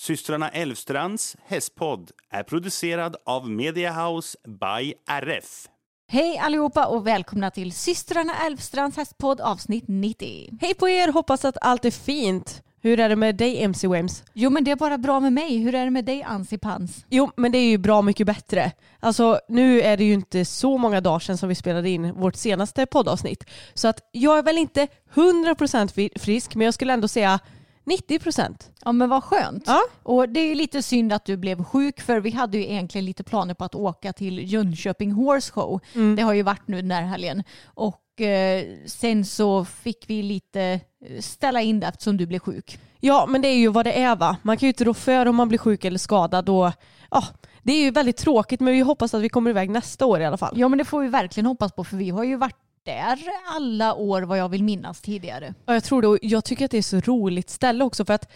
Systrarna Elvstrands hästpodd är producerad av Mediahouse by RF. Hej allihopa och välkomna till systrarna Elvstrands hästpodd avsnitt 90. Hej på er, hoppas att allt är fint. Hur är det med dig MC Wems? Jo men det är bara bra med mig. Hur är det med dig Ansi Pans? Jo men det är ju bra mycket bättre. Alltså nu är det ju inte så många dagar sedan som vi spelade in vårt senaste poddavsnitt. Så att jag är väl inte 100% frisk men jag skulle ändå säga 90%. Ja men vad skönt. Ja. Och det är lite synd att du blev sjuk för vi hade ju egentligen lite planer på att åka till Jönköping Horse Show. Mm. Det har ju varit nu den här helgen. Och eh, sen så fick vi lite eh, ställa in det eftersom du blev sjuk. Ja men det är ju vad det är va. Man kan ju inte rå för om man blir sjuk eller skadad. Och, ja, det är ju väldigt tråkigt men vi hoppas att vi kommer iväg nästa år i alla fall. Ja men det får vi verkligen hoppas på för vi har ju varit där alla år vad jag vill minnas tidigare. Ja, jag tror det och jag tycker att det är så roligt ställe också för att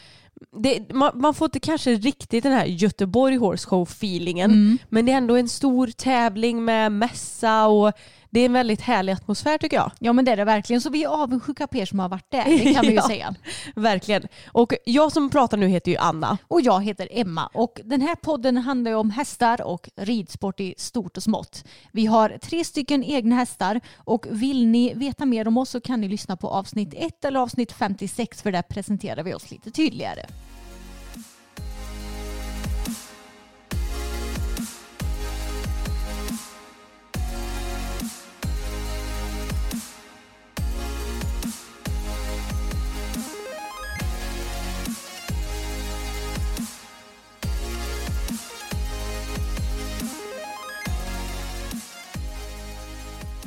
det, man, man får inte kanske riktigt den här Göteborg Horse Show feelingen men det är ändå en stor tävling med mässa och det är en väldigt härlig atmosfär tycker jag. Ja men det är det verkligen. Så vi är avundsjuka på er som har varit där. Det kan vi ju Ja. säga. Verkligen. Och jag som pratar nu heter ju Anna. Och jag heter Emma och den här podden handlar ju om hästar och ridsport i stort och smått. Vi har tre stycken egna hästar och vill ni veta mer om oss så kan ni lyssna på avsnitt 1 eller avsnitt 56 för där presenterar vi oss lite tydligare.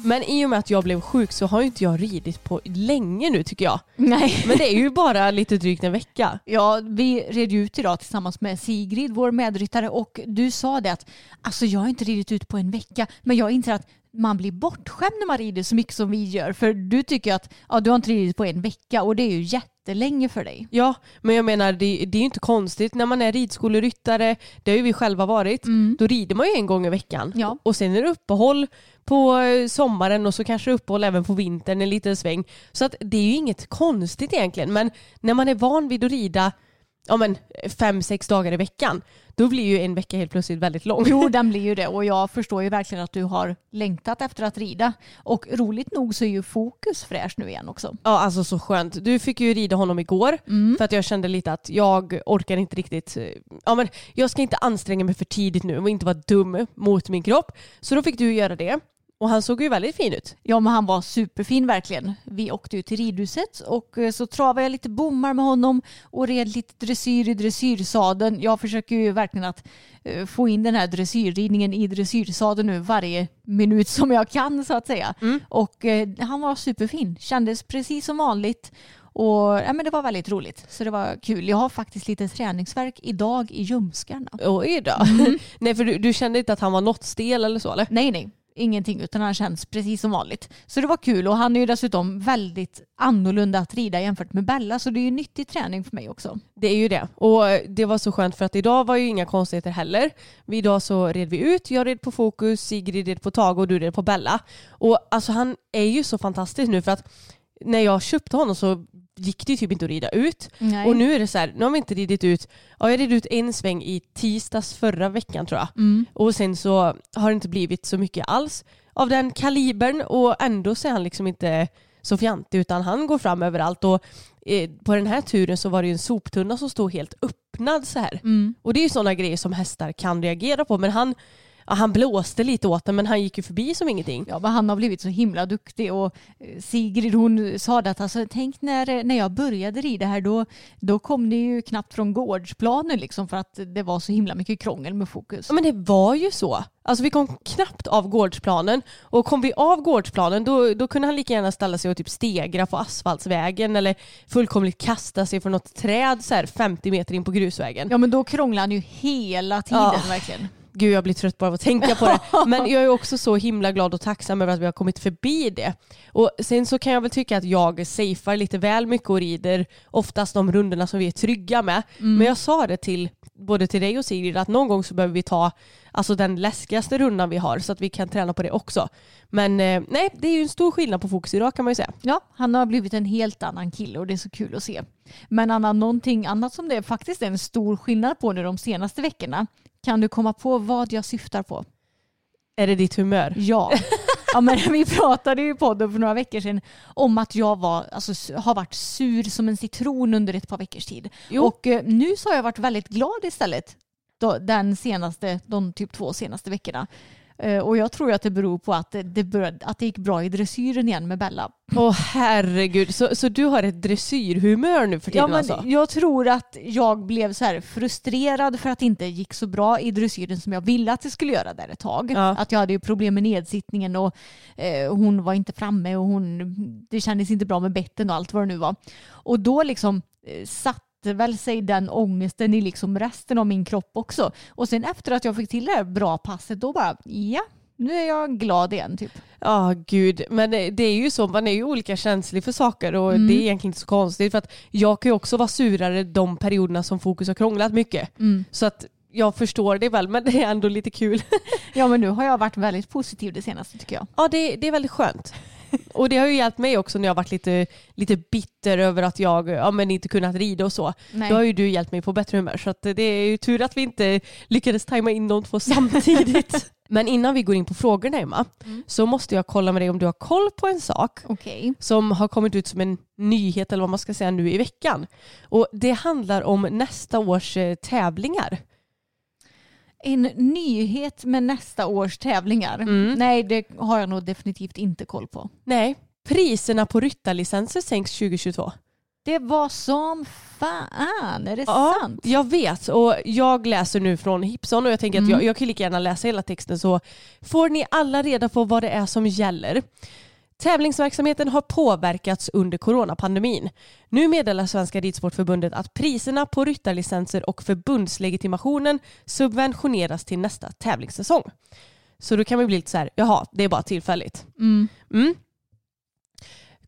Men i och med att jag blev sjuk så har ju inte jag ridit på länge nu tycker jag. Nej. Men det är ju bara lite drygt en vecka. Ja, vi red ju ut idag tillsammans med Sigrid, vår medryttare, och du sa det att alltså jag har inte ridit ut på en vecka, men jag inser att man blir bortskämd när man rider så mycket som vi gör. För du tycker att ja, du har inte ridit på en vecka och det är ju jättelänge för dig. Ja, men jag menar det, det är ju inte konstigt när man är ridskoleryttare, det har ju vi själva varit, då rider man ju en gång i veckan. Ja. Och sen är det uppehåll på eh, sommaren och så kanske uppehåll även på vintern en liten sväng. Så att det är ju inget konstigt egentligen. Men när man är van vid att rida ja, men, fem, sex dagar i veckan, då blir ju en vecka helt plötsligt väldigt lång. Jo, den blir ju det och jag förstår ju verkligen att du har längtat efter att rida. Och roligt nog så är ju fokus fräsch nu igen också. Ja, alltså så skönt. Du fick ju rida honom igår för att jag kände lite att jag orkar inte riktigt. eh, Ja, men jag ska inte anstränga mig för tidigt nu och inte vara dum mot min kropp. Så då fick du göra det. Och han såg ju väldigt fin ut. Ja men han var superfin verkligen. Vi åkte ju till ridhuset och eh, så travade jag lite bommar med honom och red lite dressyr i dressyrsadeln. Jag försöker ju verkligen att eh, få in den här dressyrridningen i dressyrsadeln nu varje minut som jag kan så att säga. Och eh, han var superfin. Kändes precis som vanligt. Och ja, men det var väldigt roligt. Så det var kul. Jag har faktiskt lite träningsverk idag i ljumskarna. Oj då. Nej för du, du kände inte att han var något stel eller så eller? Nej, nej. Ingenting utan han känns precis som vanligt. Så det var kul och han är ju dessutom väldigt annorlunda att rida jämfört med Bella så det är ju nyttig träning för mig också. Det är ju det. Och det var så skönt för att idag var ju inga konstigheter heller. Idag så red vi ut. Jag red på Fokus, Sigrid red på Tage och du red på Bella. Och alltså han är ju så fantastisk nu för att när jag köpte honom så gick det ju typ inte att rida ut. Nej. Och nu är det så här, nu har vi inte ridit ut, ja jag red ut en sväng i tisdags förra veckan tror jag. Mm. Och sen så har det inte blivit så mycket alls av den kalibern och ändå så är han liksom inte Sofianti utan han går fram överallt och eh, på den här turen så var det ju en soptunna som stod helt öppnad så här. Mm. Och det är ju sådana grejer som hästar kan reagera på men han, ja, han blåste lite åt den men han gick ju förbi som ingenting. Ja, men han har blivit så himla duktig och eh, Sigrid hon sa det att alltså, tänk när, när jag började rida här då, då kom det ju knappt från gårdsplanen liksom för att det var så himla mycket krångel med fokus. Ja men det var ju så. Alltså vi kom knappt av gårdsplanen och kom vi av gårdsplanen då, då kunde han lika gärna ställa sig och typ stegra på asfaltsvägen eller fullkomligt kasta sig från något träd så här 50 meter in på grusvägen. Ja men då krånglade han ju hela tiden Ja. verkligen. Gud jag blir trött bara av att tänka på det. Men jag är också så himla glad och tacksam över att vi har kommit förbi det. Och sen så kan jag väl tycka att jag safear lite väl mycket och rider oftast de rundorna som vi är trygga med. Men jag sa det till både till dig och Sigrid att någon gång så behöver vi ta alltså den läskigaste rundan vi har så att vi kan träna på det också. Men eh, nej, det är ju en stor skillnad på fokus idag kan man ju säga. Ja, han har blivit en helt annan kille och det är så kul att se. Men Anna, någonting annat som det faktiskt är en stor skillnad på nu de senaste veckorna. Kan du komma på vad jag syftar på? Är det ditt humör? Ja. ja men vi pratade ju i podden för några veckor sedan om att jag var, alltså, har varit sur som en citron under ett par veckors tid. Jo. Och eh, nu så har jag varit väldigt glad istället. Då, den senaste, de typ två senaste veckorna. Eh, och jag tror att det beror på att det, började, att det gick bra i dressyren igen med Bella. Åh herregud, så, så du har ett dressyrhumör nu för Ja, tiden men alltså? Jag tror att jag blev så här frustrerad för att det inte gick så bra i dressyren som jag ville att det skulle göra där ett tag. Ja. Att jag hade ju problem med nedsittningen och eh, hon var inte framme och hon, det kändes inte bra med betten och allt vad det nu var. Och då liksom eh, satte väl sig den ångesten i liksom resten av min kropp också. Och sen efter att jag fick till det här bra passet då bara ja, nu är jag glad igen typ. Ja, gud. Men det det är ju så, man är ju olika känslig för saker och Mm. det är egentligen inte så konstigt för att jag kan ju också vara surare de perioderna som fokus har krånglat mycket. Mm. Så att jag förstår det väl, men det är ändå lite kul. Ja men nu har jag varit väldigt positiv det senaste tycker jag. Ja, det, det är väldigt skönt. Och det har ju hjälpt mig också när jag varit lite, lite bitter över att jag ja, men inte kunnat rida och så. Nej. Då har ju du hjälpt mig på bättre humör. Så det är ju tur att vi inte lyckades tajma in de två samtidigt. Men innan vi går in på frågorna Emma, så måste jag kolla med dig om du har koll på en sak Okej. som har kommit ut som en nyhet eller vad man ska säga nu i veckan. Och det handlar om nästa års eh, tävlingar. En nyhet med nästa års tävlingar? Mm. Nej, det har jag nog definitivt inte koll på. Nej, priserna på ryttarlicenser sänks 2022. Det var som fan, är det Ja, sant? jag vet och jag läser nu från Hipson och jag tänker att Mm. jag, jag kan lika gärna läsa hela texten så får ni alla reda på vad det är som gäller. Tävlingsverksamheten har påverkats under coronapandemin. Nu meddelar Svenska Ridsportförbundet att priserna på ryttarlicenser och förbundslegitimationen subventioneras till nästa tävlingssäsong. Så då kan man bli lite så här, jaha, det är bara tillfälligt. Mm. Mm.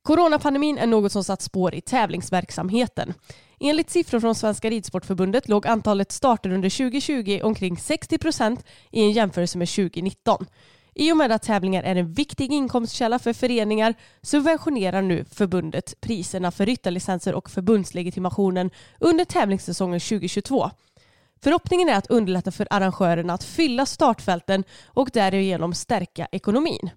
Coronapandemin är något som satt spår i tävlingsverksamheten. Enligt siffror från Svenska Ridsportförbundet låg antalet starter under 2020 omkring 60 procent i en jämförelse med 2019. I och med att tävlingar är en viktig inkomstkälla för föreningar subventionerar nu förbundet priserna för ryttarlicenser och förbundslegitimationen under tävlingssäsongen 2022. Förhoppningen är att underlätta för arrangörerna att fylla startfälten och därigenom stärka ekonomin.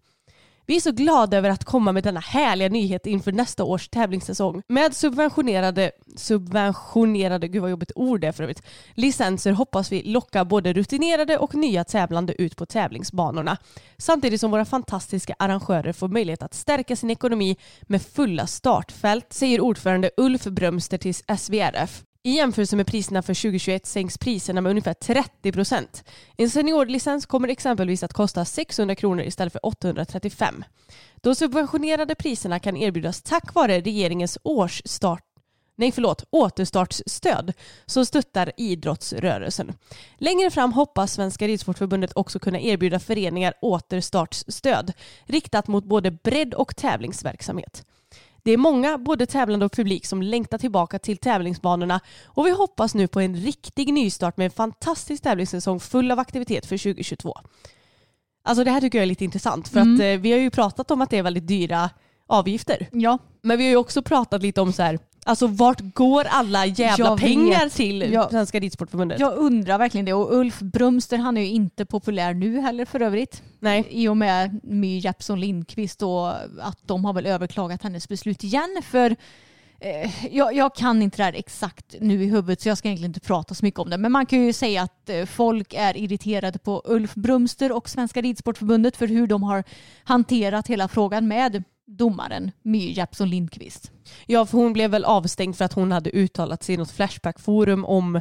Vi är så glada över att komma med denna härliga nyhet inför nästa års tävlingssäsong. Med subventionerade, subventionerade, gud vad jobbigt ord det är för övrigt, licenser hoppas vi locka både rutinerade och nya tävlande ut på tävlingsbanorna. Samtidigt som våra fantastiska arrangörer får möjlighet att stärka sin ekonomi med fulla startfält, säger ordförande Ulf Brömster till SVRF. I jämförelse med priserna för 2021 sänks priserna med ungefär 30 procent. En seniorlicens kommer exempelvis att kosta 600 kronor istället för 835. De subventionerade priserna kan erbjudas tack vare regeringens årsstart Nej förlåt, återstartsstöd som stöttar idrottsrörelsen. Längre fram hoppas Svenska Ridsportförbundet också kunna erbjuda föreningar återstartsstöd riktat mot både bredd och tävlingsverksamhet. Det är många, både tävlande och publik, som längtar tillbaka till tävlingsbanorna och vi hoppas nu på en riktig nystart med en fantastisk tävlingssäsong full av aktivitet för 2022. Alltså det här tycker jag är lite intressant för Mm. att eh, vi har ju pratat om att det är väldigt dyra avgifter. Ja, Men vi har ju också pratat lite om så här, alltså vart går alla jävla Jag pengar till Ja. Svenska Ridsportförbundet? jag undrar verkligen det. Och Ulf Brumster han är ju inte populär nu heller för övrigt. Nej. I och med My Jeppsson Lindqvist och att de har väl överklagat hennes beslut igen. För eh, jag, jag kan inte det här exakt nu i huvudet så jag ska egentligen inte prata så mycket om det. Men man kan ju säga att eh, folk är irriterade på Ulf Brumster och Svenska Ridsportförbundet för hur de har hanterat hela frågan med domaren My Jeppsson Lindqvist. Ja, för hon blev väl avstängd för att hon hade uttalat sig i något Flashback-forum om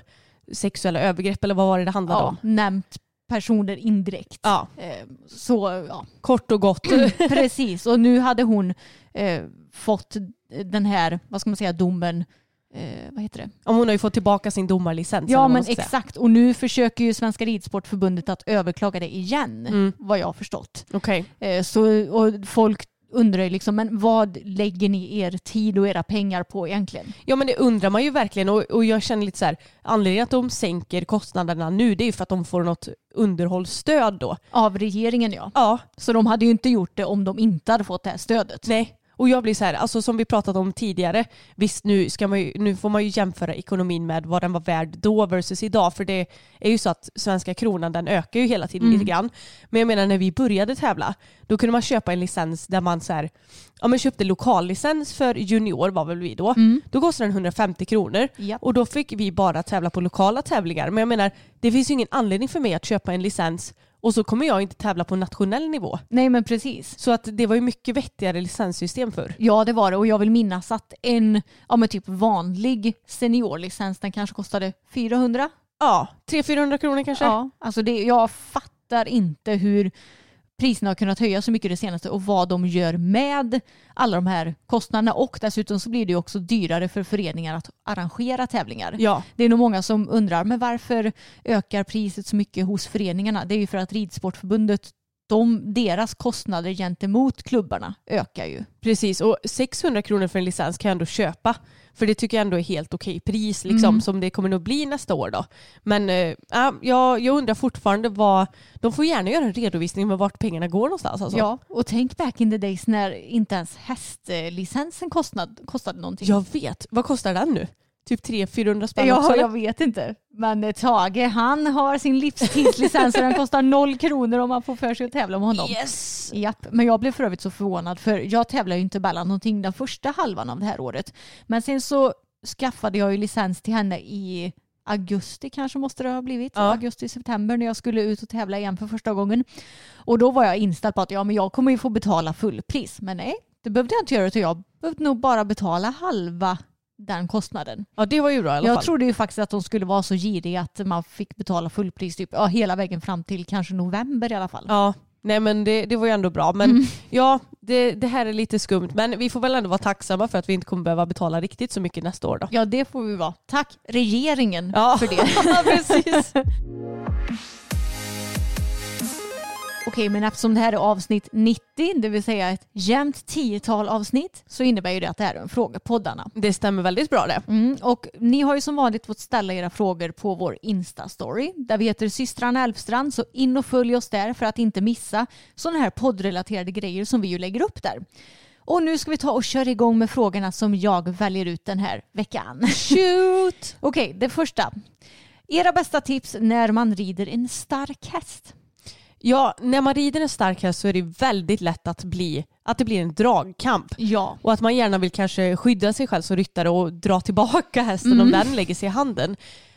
sexuella övergrepp eller vad var det det handlade Ja, om? nämnt personer indirekt. Ja, Eh, Så ja, kort och gott. Precis, och nu hade hon eh, fått den här, vad ska man säga, domen, eh, vad heter det? Om hon har ju fått tillbaka sin domarlicens. Ja men ska säga. exakt, och nu försöker ju Svenska Ridsportförbundet att överklaga det igen, Mm. vad jag har förstått. Okej. Eh, så, och folk undrar ju liksom, men vad lägger ni er tid och era pengar på egentligen? Ja men det undrar man ju verkligen och, och jag känner lite så här, anledningen att de sänker kostnaderna nu det är ju för att de får något underhållsstöd då. Av regeringen ja. Ja, Så de hade ju inte gjort det om de inte hade fått det här stödet. nej. Och jag blir så här, alltså som vi pratat om tidigare, visst nu, ska man ju, nu får man ju jämföra ekonomin med vad den var värd då versus idag. För det är ju så att svenska kronan den ökar ju hela tiden Mm. lite grann. Men jag menar när vi började tävla, då kunde man köpa en licens där man så här, ja, men köpte lokallicens för junior var väl vi då. Mm. Då kostade den 150 kronor. Ja. Och då fick vi bara tävla på lokala tävlingar. Men jag menar, det finns ju ingen anledning för mig att köpa en licens och så kommer jag inte tävla på nationell nivå. Nej men precis. Så att det var ju mycket vettigare licenssystem för. Ja det var det och jag vill minnas att en ja, men typ vanlig seniorlicens den kanske kostade 400. Ja, 300-400 kronor kanske. Ja, alltså det, jag fattar inte hur priserna har kunnat höjas så mycket det senaste och vad de gör med alla de här kostnaderna och dessutom så blir det också dyrare för föreningar att arrangera tävlingar. Ja, Det är nog många som undrar men varför ökar priset så mycket hos föreningarna? Det är ju för att Ridsportförbundet de, deras kostnader gentemot klubbarna ökar ju. precis. Och 600 kronor för en licens kan jag ändå köpa. För det tycker jag ändå är helt okej pris liksom, Mm. som det kommer nog bli nästa år då. Men äh, jag, jag undrar fortfarande vad, de får gärna göra en redovisning med vart pengarna går någonstans. Alltså. Ja, och tänk back in the days när inte ens hästlicensen kostnad, kostade någonting. Jag vet. Vad kostar den nu? Typ 300-400 spänn Ja, också? eller? jag vet inte. Men eh, Tage, han har sin livstidslicens och den kostar noll kronor om man får för sig att tävla med honom. Yes! Japp, men jag blev för övrigt så förvånad för jag tävlar ju inte Bella någonting den första halvan av det här året. Men sen så skaffade jag ju licens till henne i augusti kanske måste det ha blivit. Ja. Augusti, september när jag skulle ut och tävla igen för första gången. Och då var jag inställd på att ja, men jag kommer ju få betala fullpris. Men nej, det behövde jag inte göra utan jag behövde nog bara betala halva den kostnaden. Ja det var ju bra i alla Jag fall. trodde ju faktiskt att de skulle vara så giriga att man fick betala fullpris typ, ja, hela vägen fram till kanske november i alla fall. Ja, nej men det, det var ju ändå bra. Men Mm. ja, det, det här är lite skumt. Men vi får väl ändå vara tacksamma för att vi inte kommer behöva betala riktigt så mycket nästa år då. Ja, det får vi vara. Tack regeringen Ja. för det. precis. Okej, men eftersom det här är avsnitt 90, det vill säga ett jämnt tiotal avsnitt, så innebär ju det att det här är en frågepoddarna. Det stämmer väldigt bra det. Mm, och ni har ju som vanligt fått ställa era frågor på vår Insta-story där vi heter systrarna Elfstrand så in och följ oss där för att inte missa sådana här poddrelaterade grejer som vi ju lägger upp där. Och nu ska vi ta och köra igång med frågorna som jag väljer ut den här veckan. Shoot! Okej, det första. Era bästa tips när man rider en stark häst? Ja, när man rider en stark häst så är det väldigt lätt att, bli, att det blir en dragkamp. Ja. Och att man gärna vill kanske skydda sig själv som ryttare och dra tillbaka hästen om den lägger sig i handen.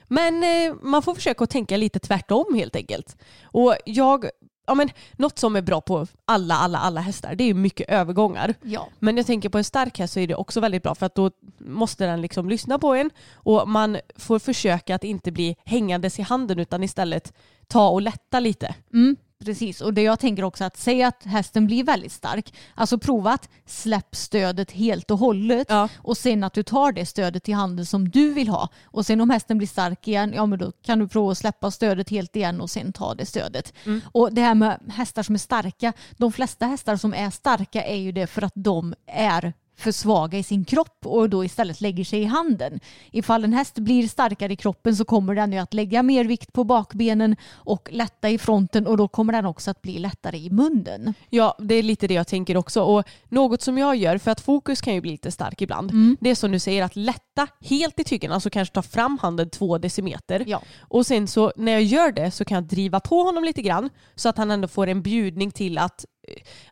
Men eh, man får försöka att tänka lite tvärtom helt enkelt. Och jag, ja men något som är bra på alla, alla, alla hästar det är mycket övergångar. Ja. Men jag tänker på en stark häst så är det också väldigt bra för att då måste den liksom lyssna på en och man får försöka att inte bli hängandes i handen utan istället ta och lätta lite. Mm, precis, och det jag tänker också att säga att hästen blir väldigt stark. Alltså prova att släpp stödet helt och hållet Ja. och sen att du tar det stödet i handen som du vill ha. Och sen om hästen blir stark igen, ja men då kan du prova att släppa stödet helt igen och sen ta det stödet. Och det här med hästar som är starka, de flesta hästar som är starka är ju det för att de är försvaga i sin kropp och då istället lägger sig i handen. Ifall en häst blir starkare i kroppen så kommer den ju att lägga mer vikt på bakbenen och lätta i fronten och då kommer den också att bli lättare i munnen. Ja, det är lite det jag tänker också. Och något som jag gör, för att fokus kan ju bli lite stark ibland, Mm. det är som du säger att lätta helt i tygen, alltså kanske ta fram handen två decimeter. Ja. Och sen så när jag gör det så kan jag driva på honom lite grann så att han ändå får en bjudning till att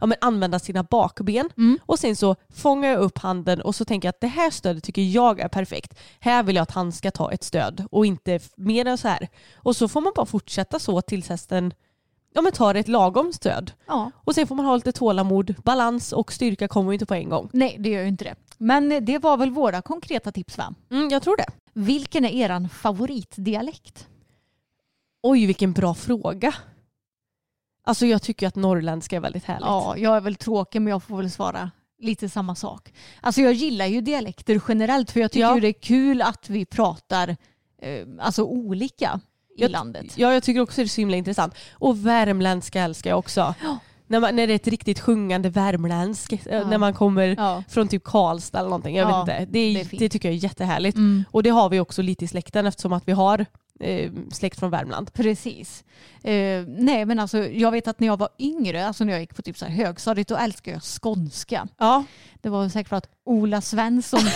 ja, men använda sina bakben. Mm. Och sen så fångar jag upp handen och så tänker jag att det här stödet tycker jag är perfekt. Här vill jag att han ska ta ett stöd och inte mer än så här. Och så får man bara fortsätta så tills hästen ja, men tar ett lagom stöd. Ja. Och sen får man ha lite tålamod. Balans och styrka kommer ju inte på en gång. Nej, det gör ju inte det. Men det var väl våra konkreta tips va? Mm, jag tror det. Vilken är eran favoritdialekt? Oj, vilken bra fråga. Alltså jag tycker att norrländska är väldigt härligt. Ja, jag är väl tråkig men jag får väl svara lite samma sak. Alltså jag gillar ju dialekter generellt för jag tycker Ja. det är kul att vi pratar eh, alltså olika i Jag- landet. Ja, jag tycker också det är så himla intressant. Och värmländska älskar jag också. Ja. När, man, när det är ett riktigt sjungande värmländsk. eh, Ja. När man kommer Ja. från typ Karlstad eller någonting. Jag Ja, vet inte. Det, är, det är det, tycker jag är jättehärligt. Mm, Och det har vi också lite i släkten eftersom att vi har eh, släkt från Värmland. precis. Eh, nej men alltså jag vet att när jag var yngre, alltså när jag gick på typ så här högstadiet, då älskade jag skånska. Ja. Det var säkert för att Ola Svensson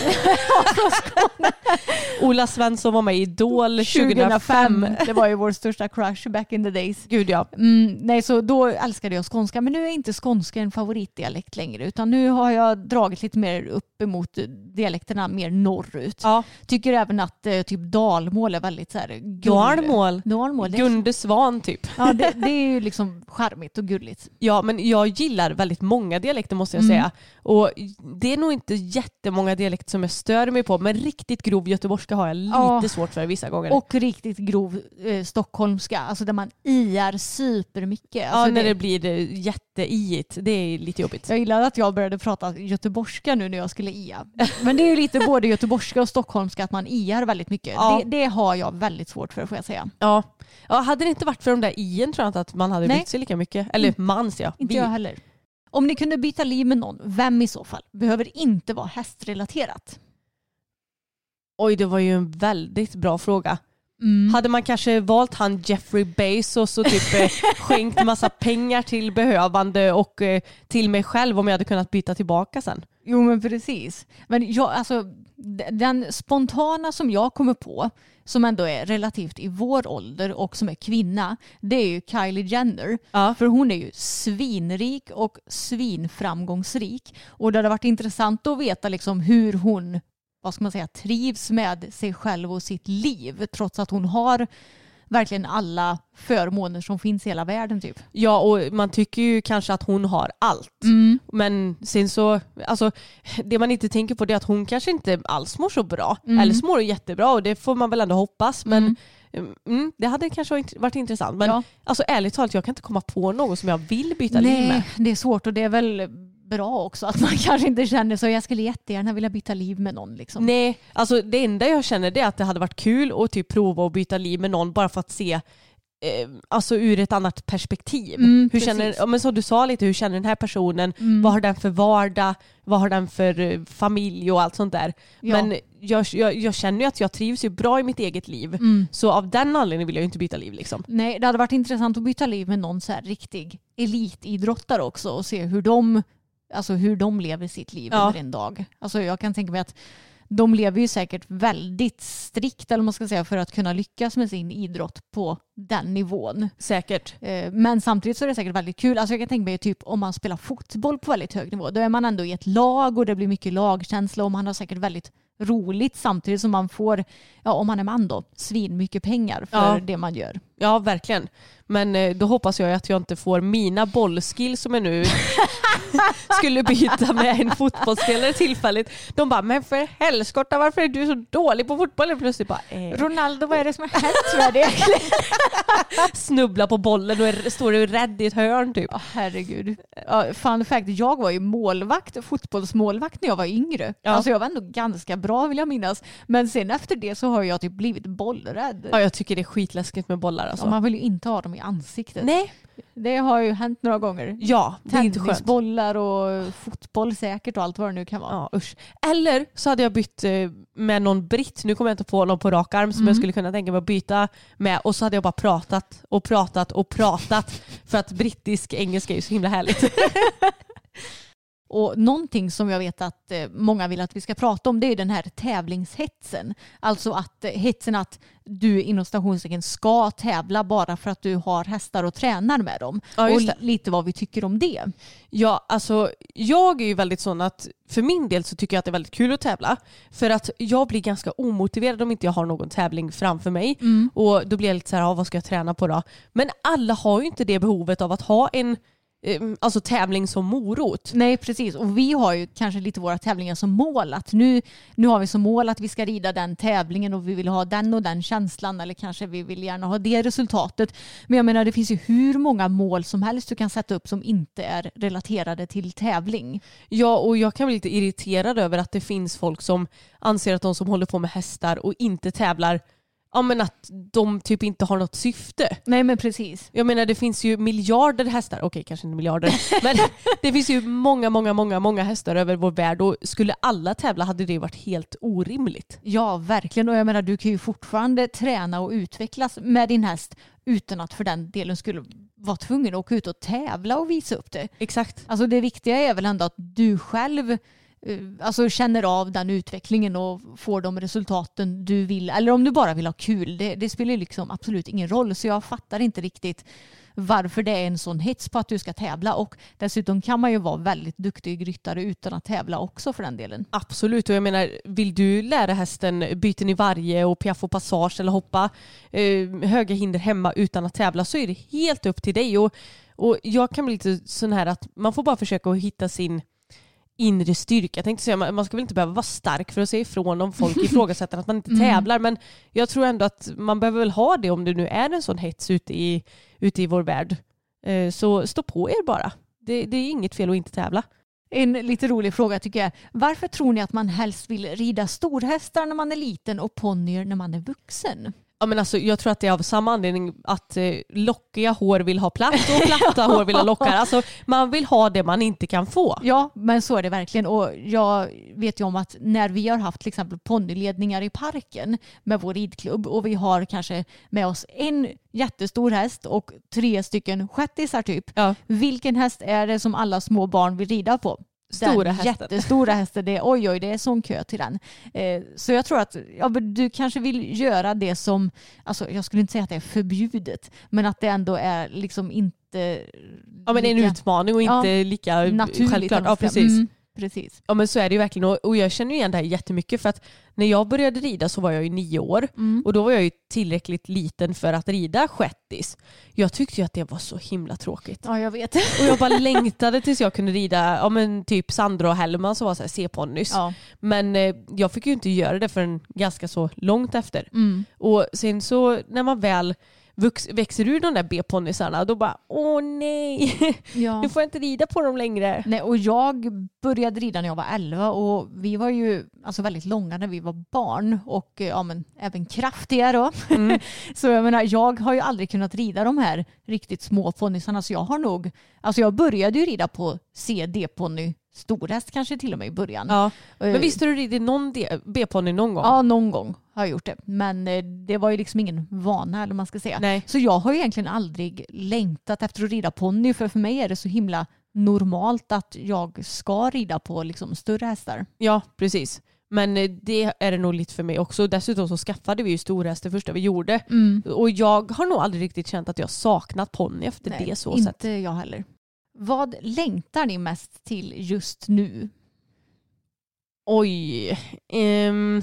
Ola Svensson var med i Idol 2005. 2005, det var ju vår största crush back in the days. Gud ja. Mm, nej, så då älskade jag skånska, men nu är inte skånska en favoritdialekt längre, utan nu har jag dragit lite mer upp emot dialekterna mer norrut. ja. Tycker även att eh, typ dalmål är väldigt så här Dalmål, det, Gunde Svan typ. ja, det, det är ju liksom charmigt och gulligt. Ja men jag gillar väldigt många dialekter måste jag Mm. säga. Och det är nog inte jättemånga dialekter som jag stör mig på men riktigt grov göteborgska har jag lite Ja. svårt för vissa gånger. Och riktigt grov eh, stockholmska, alltså där man iar supermycket. ja, Alltså när det- det blir eh, jätteiigt. Det är lite jobbigt. Jag gillade att jag började prata göteborgska nu när jag skulle ia. Men det är ju lite både göteborgska och stockholmska att man iar väldigt mycket. Ja. Det, det har jag väldigt svårt för får jag säga. Ja. ja, hade det inte varit för de där ien tror jag inte att man hade Nej. brytt sig lika mycket. Eller mans ja. Inte Vi. jag heller. Om ni kunde byta liv med någon, vem i så fall? Behöver inte vara hästrelaterat. Oj det var ju en väldigt bra fråga. Mm. Hade man kanske valt han Jeffrey Bezos och typ eh, skänkt massa pengar till behövande och eh, till mig själv om jag hade kunnat byta tillbaka sen? Jo men precis. Men jag, alltså, den spontana som jag kommer på, som ändå är relativt i vår ålder och som är kvinna, det är ju Kylie Jenner. Ja. För hon är ju svinrik och svinframgångsrik. Och det hade varit intressant att veta liksom hur hon vad ska man säga, trivs med sig själv och sitt liv trots att hon har verkligen alla förmåner som finns i hela världen typ. Ja och man tycker ju kanske att hon har allt. Men sen så, alltså det man inte tänker på det är att hon kanske inte alls mår så bra. Mm. Eller så mår hon jättebra och det får man väl ändå hoppas. Men Mm. mm, det hade kanske varit- varit intressant. Men Ja. alltså ärligt talat jag kan inte komma på någon som jag vill byta liv med. Nej, det är svårt och det är väl bra också att man kanske inte känner så. Jag skulle jättegärna vilja byta liv med någon. Liksom. Nej, alltså det enda jag känner det är att det hade varit kul att typ prova att byta liv med någon bara för att se eh, alltså ur ett annat perspektiv. Mm, hur precis. känner, men som du sa lite, hur känner den här personen? Mm. Vad har den för vardag? Vad har den för eh, familj och allt sånt där? Ja. Men jag, jag, jag känner ju att jag trivs ju bra i mitt eget liv. Mm. Så av den anledningen vill jag ju inte byta liv liksom. Nej, det hade varit intressant att byta liv med någon så här riktig elitidrottare också och se hur de, alltså hur de lever sitt liv Ja. under en dag. Alltså jag kan tänka mig att de lever ju säkert väldigt strikt eller man ska säga för att kunna lyckas med sin idrott på den nivån. Säkert. Eh, Men samtidigt så är det säkert väldigt kul. Alltså jag kan tänka mig typ om man spelar fotboll på väldigt hög nivå. Då är man ändå i ett lag och det blir mycket lagkänsla och man har säkert väldigt roligt samtidigt som man får, ja om man är man då, svin mycket pengar för Ja. det man gör. Ja, verkligen. Men eh, då hoppas jag att jag inte får mina bollskills som jag nu skulle byta med en fotbollsspelare tillfälligt. De bara, men för helskotta varför är du så dålig på fotboll? Plötsligt bara, eh, Ronaldo, vad är det som har hänt med det? snubbla på bollen och är, står och rädd i ett hörn typ. Ja, herregud. Ja, fun fact, jag var ju målvakt, fotbollsmålvakt när jag var yngre. Ja. Alltså jag var ändå ganska bra vill jag minnas. Men sen efter det så har jag typ blivit bollrädd. Ja, jag tycker det är skitläskigt med bollar alltså. Ja, man vill ju inte ha dem i ansiktet. Nej, Det har ju hänt några gånger. Ja, det är inte skönt. Tennisbollar och fotboll säkert och allt vad det nu kan vara. Ja, usch. Eller så hade jag bytt eh, med någon britt, nu kommer jag inte på någon på rak arm som Mm. jag skulle kunna tänka mig att byta med och så hade jag bara pratat och pratat och pratat för att brittisk engelska är ju så himla härligt. Och någonting som jag vet att eh, många vill att vi ska prata om det är den här tävlingshetsen. Alltså att eh, hetsen att du inom stationstecken ska tävla bara för att du har hästar och tränar med dem. Ja, och lite vad vi tycker om det. Ja, alltså jag är ju väldigt sån att för min del så tycker jag att det är väldigt kul att tävla. För att jag blir ganska omotiverad om inte jag har någon tävling framför mig. Och då blir jag lite så här, ja, vad ska jag träna på då? Men alla har ju inte det behovet av att ha en alltså tävling som morot. Nej precis och vi har ju kanske lite våra tävlingar som mål att nu, nu har vi som mål att vi ska rida den tävlingen och vi vill ha den och den känslan eller kanske vi vill gärna ha det resultatet. Men jag menar det finns ju hur många mål som helst du kan sätta upp som inte är relaterade till tävling. Ja, och jag kan bli lite irriterad över att det finns folk som anser att de som håller på med hästar och inte tävlar, ja men att de typ inte har något syfte. Nej men precis. Jag menar det finns ju miljarder hästar, okej kanske inte miljarder, men det finns ju många, många, många, många hästar över vår värld och skulle alla tävla hade det varit helt orimligt. Ja, verkligen. Och jag menar, du kan ju fortfarande träna och utvecklas med din häst utan att för den delen skulle vara tvungen att åka ut och tävla och visa upp det. Exakt. Alltså det viktiga är väl ändå att du själv Eh, alltså känner av den utvecklingen och får de resultaten du vill. Eller om du bara vill ha kul. Det, det spelar liksom absolut ingen roll. Så jag fattar inte riktigt varför det är en sån hets på att du ska tävla. Och dessutom kan man ju vara väldigt duktig ryttare utan att tävla också för den delen. Absolut, och jag menar vill du lära hästen byten i varje och piaff och passage eller hoppa eh, höga hinder hemma utan att tävla så är det helt upp till dig. Och, och jag kan bli lite sån här att man får bara försöka att hitta sin inre styrka. Jag tänkte säga, man ska väl inte behöva vara stark för att säga ifrån om folk ifrågasätter att man inte tävlar men jag tror ändå att man behöver väl ha det om det nu är en sån hets ute i, ute i vår värld. Eh, Så stå på er bara. Det, det är inget fel att inte tävla. En lite rolig fråga tycker jag. Varför tror ni att man helst vill rida storhästar när man är liten och ponnyer när man är vuxen? Ja, men alltså, jag tror att det är av samma anledning att eh, lockiga hår vill ha platt och platta hår vill ha lockar. Alltså, man vill ha det man inte kan få. Ja, men så är det verkligen. Och jag vet ju om att när vi har haft till exempel ponnyledningar i parken med vår ridklubb och vi har kanske med oss en jättestor häst och tre stycken shettisar typ. Ja. Vilken häst är det som alla små barn vill rida på? Stora hästen. jättestora hästen. Det är, oj, oj, det är sån kö till den. Eh, så jag tror att ja, du kanske vill göra det som, alltså, jag skulle inte säga att det är förbjudet, men att det ändå är liksom inte Ja, men en lika utmaning och Ja, inte lika naturligt. självklart. Ja, precis. Mm, precis. Ja men så är det ju verkligen och, jag känner igen det här jättemycket för att när jag började rida så var jag ju nio år Mm. och då var jag ju tillräckligt liten för att rida shettis. Jag tyckte ju att det var så himla tråkigt. Ja, jag vet. Och jag bara längtade tills jag kunde rida ja, men typ Sandra och Hellman som var så här C-ponnys. Ja. Men eh, jag fick ju inte göra det förrän ganska så långt efter. Mm. Och sen så när man väl vux, växer ur de där B-ponnysarna då bara åh nej, Ja. nu får jag inte rida på dem längre. Nej, och jag började rida när jag var 11 och vi var ju alltså väldigt långa när vi var barn och eh, ja, men, även kraftiga då. Mm. så jag menar, jag har ju aldrig kunnat rida de här riktigt små ponnysarna så jag har nog, alltså jag började ju rida på CD-ponny, storhäst kanske till och med i början. Ja. Eh, Men visst har du ridit någon B-ponny någon gång? Ja, någon gång har jag gjort det. Men eh, det var ju liksom ingen vana eller man ska säga. Nej. Så jag har ju egentligen aldrig längtat efter att rida ponny för för mig är det så himla normalt att jag ska rida på liksom större hästar. Ja, precis. Men eh, det är det nog lite för mig också. Dessutom så skaffade vi ju storhäst det första vi gjorde. Och jag har nog aldrig riktigt känt att jag saknat ponny efter Nej, det så inte sätt. jag heller. Vad längtar ni mest till just nu? Oj. ehm,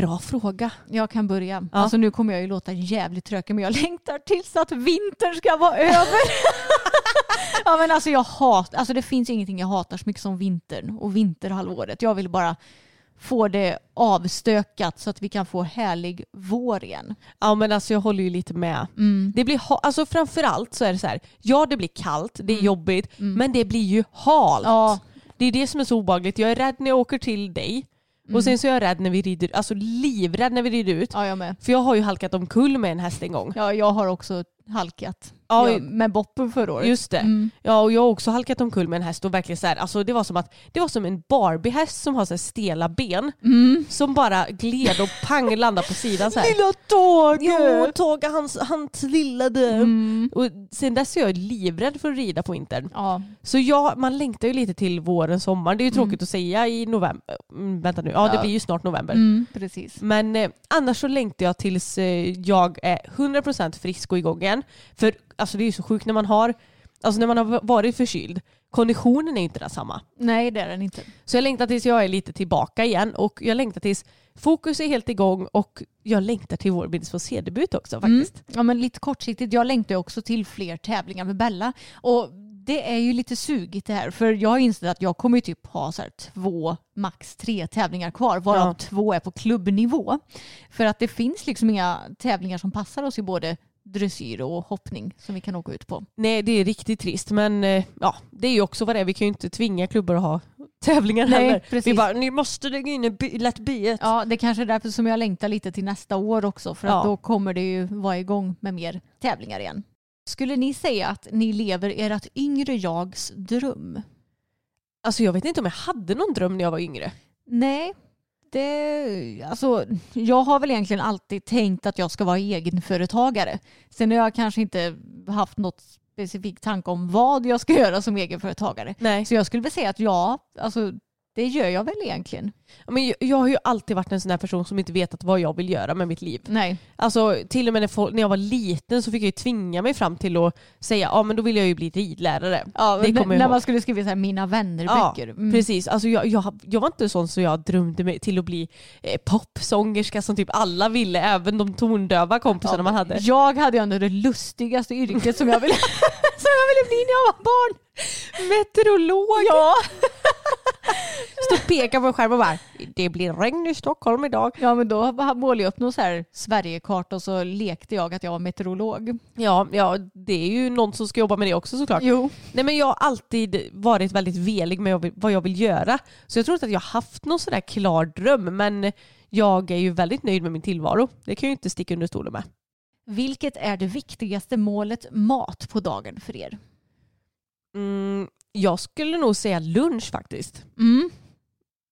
bra fråga. Jag kan börja. Ja. Alltså nu kommer jag ju låta jävligt trökig men jag längtar tills att vintern ska vara över. ja men alltså jag hatar, alltså det finns ingenting jag hatar så mycket som vintern och vinterhalvåret. Jag vill bara få det avstökat så att vi kan få härlig vår igen. Ja men alltså jag håller ju lite med. Mm. Det blir alltså framförallt så är det så här. ja det blir kallt, det är jobbigt, men det blir ju halt. Mm. Ja. Det är det som är så obehagligt. Jag är rädd när jag åker till dig och sen så är jag rädd när vi rider, alltså livrädd när vi rider ut. ja, jag med. För jag har ju halkat omkull med en häst en gång. Ja, jag har också halkat. Ja, Ja, med Boppen förra året. Just det. Mm. Ja och jag har också halkat omkull med en häst och verkligen så här, alltså det var som att det var som en Barbie-häst som har så här stela ben Mm. som bara gled och pang landade på sidan så här. Lilla Tage! Jo, Tage han, han trillade. Mm. Och sen dess är jag livrädd för att rida på vintern. Ja. Så ja, man längtar ju lite till våren, sommaren. Det är ju tråkigt Mm. att säga i november. Mm, vänta nu, ja det blir ju snart november. Mm, precis. Men eh, annars så längtar jag tills eh, jag är 100% frisk och igång igen. För alltså, det är ju så sjukt när man har, alltså när man har varit förkyld, konditionen är inte densamma. Nej det är den inte. Så jag längtar tills jag är lite tillbaka igen och jag längtar tills fokus är helt igång och jag längtar till vår Bilds C-debut också faktiskt. Mm. Ja men lite kortsiktigt, jag längtar också till fler tävlingar med Bella. Och det är ju lite sugigt det här för jag har insett att jag kommer ju typ ha så här två, max tre tävlingar kvar varav Ja. två är på klubbnivå. För att det finns liksom inga tävlingar som passar oss i både dressyr och hoppning som vi kan åka ut på. Nej det är riktigt trist men eh, ja, det är ju också vad det är. Vi kan ju inte tvinga klubbar att ha tävlingar Nej, heller. precis. Vi bara, ni måste lägga in by- lätt biet. Ja, det kanske är därför som jag längtar lite till nästa år också för att Ja. då kommer det ju vara igång med mer tävlingar igen. Skulle ni säga att ni lever ert yngre jags dröm? Alltså jag vet inte om jag hade någon dröm när jag var yngre. Nej, det, alltså, jag har väl egentligen alltid tänkt att jag ska vara egenföretagare. Sen har jag kanske inte haft något specifik tanke om vad jag ska göra som egenföretagare. Nej. Så jag skulle väl säga att ja, alltså, det gör jag väl egentligen. Men jag, jag har ju alltid varit en sån här person som inte vetat vad jag vill göra med mitt liv. Nej. Alltså till och med när, folk, när jag var liten så fick jag ju tvinga mig fram till att säga ja men då vill jag ju bli ridlärare. Ja, Det kommer när ihåg. man skulle skriva så här mina vänner-böcker. Mm. Precis, alltså jag, jag, jag var inte sån så jag drömde mig till att bli eh, popsångerska som typ alla ville, även de tondöva kompisarna man hade. Jag hade ju ändå det lustigaste yrket som jag ville, som jag ville bli när jag var barn. Meteorolog! Ja. Stå och peka på en skärm och bara det blir regn i Stockholm idag. ja, men då målade jag upp någon så här Sverigekarta och så lekte jag att jag var meteorolog. Ja, ja, det är ju någon som ska jobba med det också såklart. Jo. Nej men jag har alltid varit väldigt velig med vad jag vill- göra. Så jag tror inte att jag har haft någon sådär klar dröm men jag är ju väldigt nöjd med min tillvaro. Det kan jag ju inte sticka under stolen med. Vilket är det viktigaste målet mat på dagen för er? Mm, jag skulle nog säga lunch faktiskt. Mm.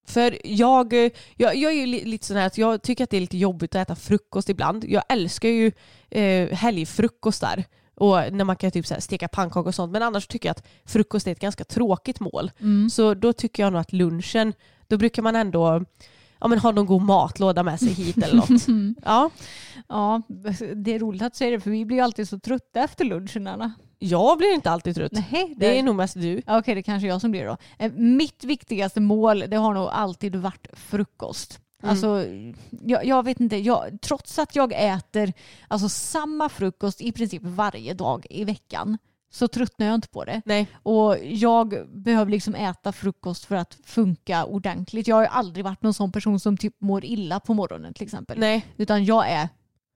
För jag, jag, jag är ju li- lite sån här att jag tycker att det är lite jobbigt att äta frukost ibland. Jag älskar ju eh, helgfrukostar. Och när man kan typ så steka pannkakor och sånt. Men annars tycker jag att frukost är ett ganska tråkigt mål. Mm. Så då tycker jag nog att lunchen, då brukar man ändå ja, men ha någon god matlåda med sig hit eller något. Ja, Ja, det är roligt att säga det för vi blir ju alltid så trötta efter lunchen Anna. Jag blir inte alltid trött. Nej, Det är nog mest du. Okej, det kanske är jag som blir det då. Eh, Mitt viktigaste mål det har nog alltid varit frukost. Mm. Alltså, jag, jag vet inte, jag, trots att jag äter alltså, samma frukost i princip varje dag i veckan så tröttnar jag inte på det. Nej. Och jag behöver liksom äta frukost för att funka ordentligt. Jag har aldrig varit någon sån person som typ mår illa på morgonen till exempel. Nej. Utan jag är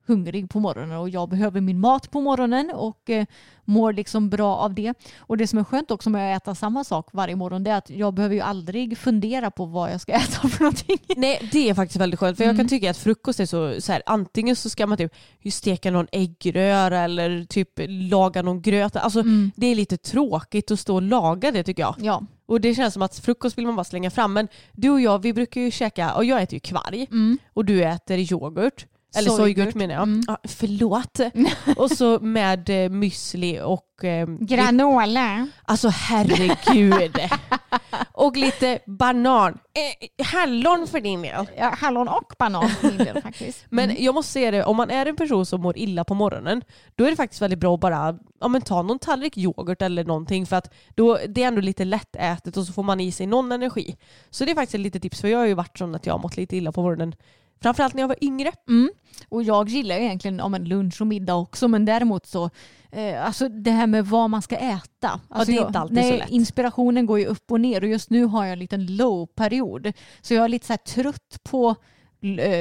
hungrig på morgonen och jag behöver min mat på morgonen och eh, mår liksom bra av det. Och det som är skönt också med att äta samma sak varje morgon det är att jag behöver ju aldrig fundera på vad jag ska äta för någonting. Nej det är faktiskt väldigt skönt för jag Mm. kan tycka att frukost är så, så här, antingen så ska man typ steka någon äggröra eller typ laga någon gröt. Alltså det är lite tråkigt att stå och laga det tycker jag. Ja. Och det känns som att frukost vill man bara slänga fram. Men du och jag vi brukar ju käka, och jag äter ju kvarg Mm. och du äter yoghurt. Eller Sojgurt. menar jag. Mm. Ja, förlåt. och så med eh, müsli och... Eh, Granola. Alltså herregud. och lite banan. Eh, hallon för din del. Ja, hallon och banan för min del faktiskt. Men jag måste säga det, om man är en person som mår illa på morgonen, då är det faktiskt väldigt bra att bara ja, men ta någon tallrik yoghurt eller någonting för att då, det är ändå lite lättätet och så får man i sig någon energi. Så det är faktiskt ett litet tips för jag har ju varit sån att jag har mått lite illa på morgonen. Framförallt när jag var yngre. Mm. Och jag gillar ju egentligen om en lunch och middag också men däremot så eh, alltså det här med vad man ska äta. Alltså det är jag, inte alltid nej, så lätt. Inspirationen går ju upp och ner och just nu har jag en liten low-period. Så jag är lite så här trött på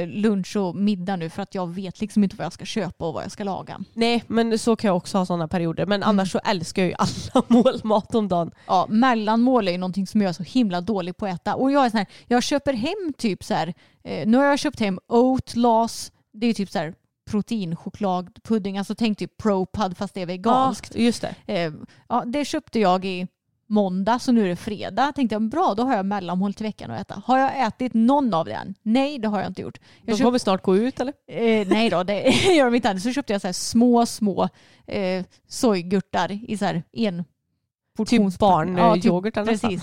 lunch och middag nu för att jag vet liksom inte vad jag ska köpa och vad jag ska laga. Nej men så kan jag också ha sådana perioder. Men annars så älskar jag ju alla målmat om dagen. Ja, mellanmål är ju någonting som jag är så himla dålig på att äta. Och jag är så här, jag köper hem typ så här, eh, nu har jag köpt hem Oatlas, det är typ så här proteinchokladpudding, alltså tänk typ ProPud fast det är veganskt. Ja, just det. Eh, ja, det köpte jag i måndag så nu är det fredag. Tänkte jag bra då har jag mellanmål till veckan att äta. Har jag ätit någon av den? Nej det har jag inte gjort. Jag De kommer snart gå ut eller? Eh, nej då, det gör de inte. Så köpte jag så små, små eh, sojgurtar i så här en Typ barnyoghurt ja, typ, Precis.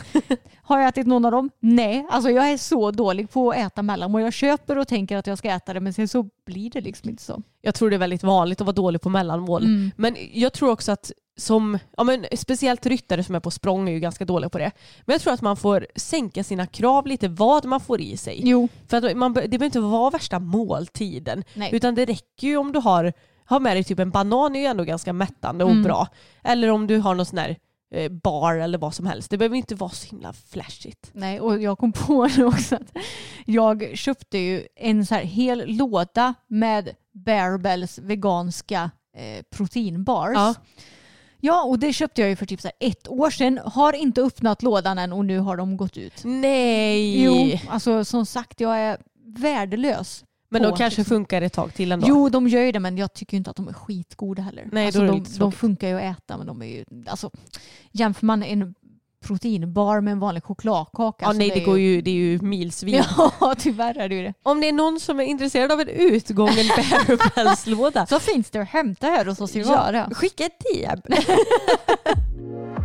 Har jag ätit någon av dem? Nej. Alltså jag är så dålig på att äta mellanmål. Jag köper och tänker att jag ska äta det men sen så blir det liksom inte så. Jag tror det är väldigt vanligt att vara dålig på mellanmål. Mm. Men jag tror också att som, ja men speciellt ryttare som är på språng är ju ganska dåliga på det. Men jag tror att man får sänka sina krav lite vad man får i sig. Jo. För att man, det behöver inte vara värsta måltiden. Nej. Utan det räcker ju om du har, har med dig typ en banan är ju ändå ganska mättande och Mm. bra. Eller om du har någon sån här eh, bar eller vad som helst. Det behöver inte vara så himla flashigt. Nej, och jag kom på det också att jag köpte ju en så här hel låda med Bearbells veganska eh, proteinbars. Ja. Ja. och det köpte jag ju för typ så ett år sedan. Har inte öppnat lådan än och nu har de gått ut. Nej! Jo, alltså som sagt jag är värdelös. men de kanske liksom. funkar ett tag till ändå. Jo, de gör ju det men jag tycker inte att de är skitgoda heller. Nej, alltså, då är det de, lite de funkar ju att äta men de är ju, alltså jämför man en proteinbar med en vanlig chokladkaka Ja, så nej, det går ju, det är ju milsvid. Ja, tyvärr är det ju det. Om det är någon som är intresserad av en utgången bärpälslåda Så finns det att hämta här hos oss i Vara. skicka ett DM.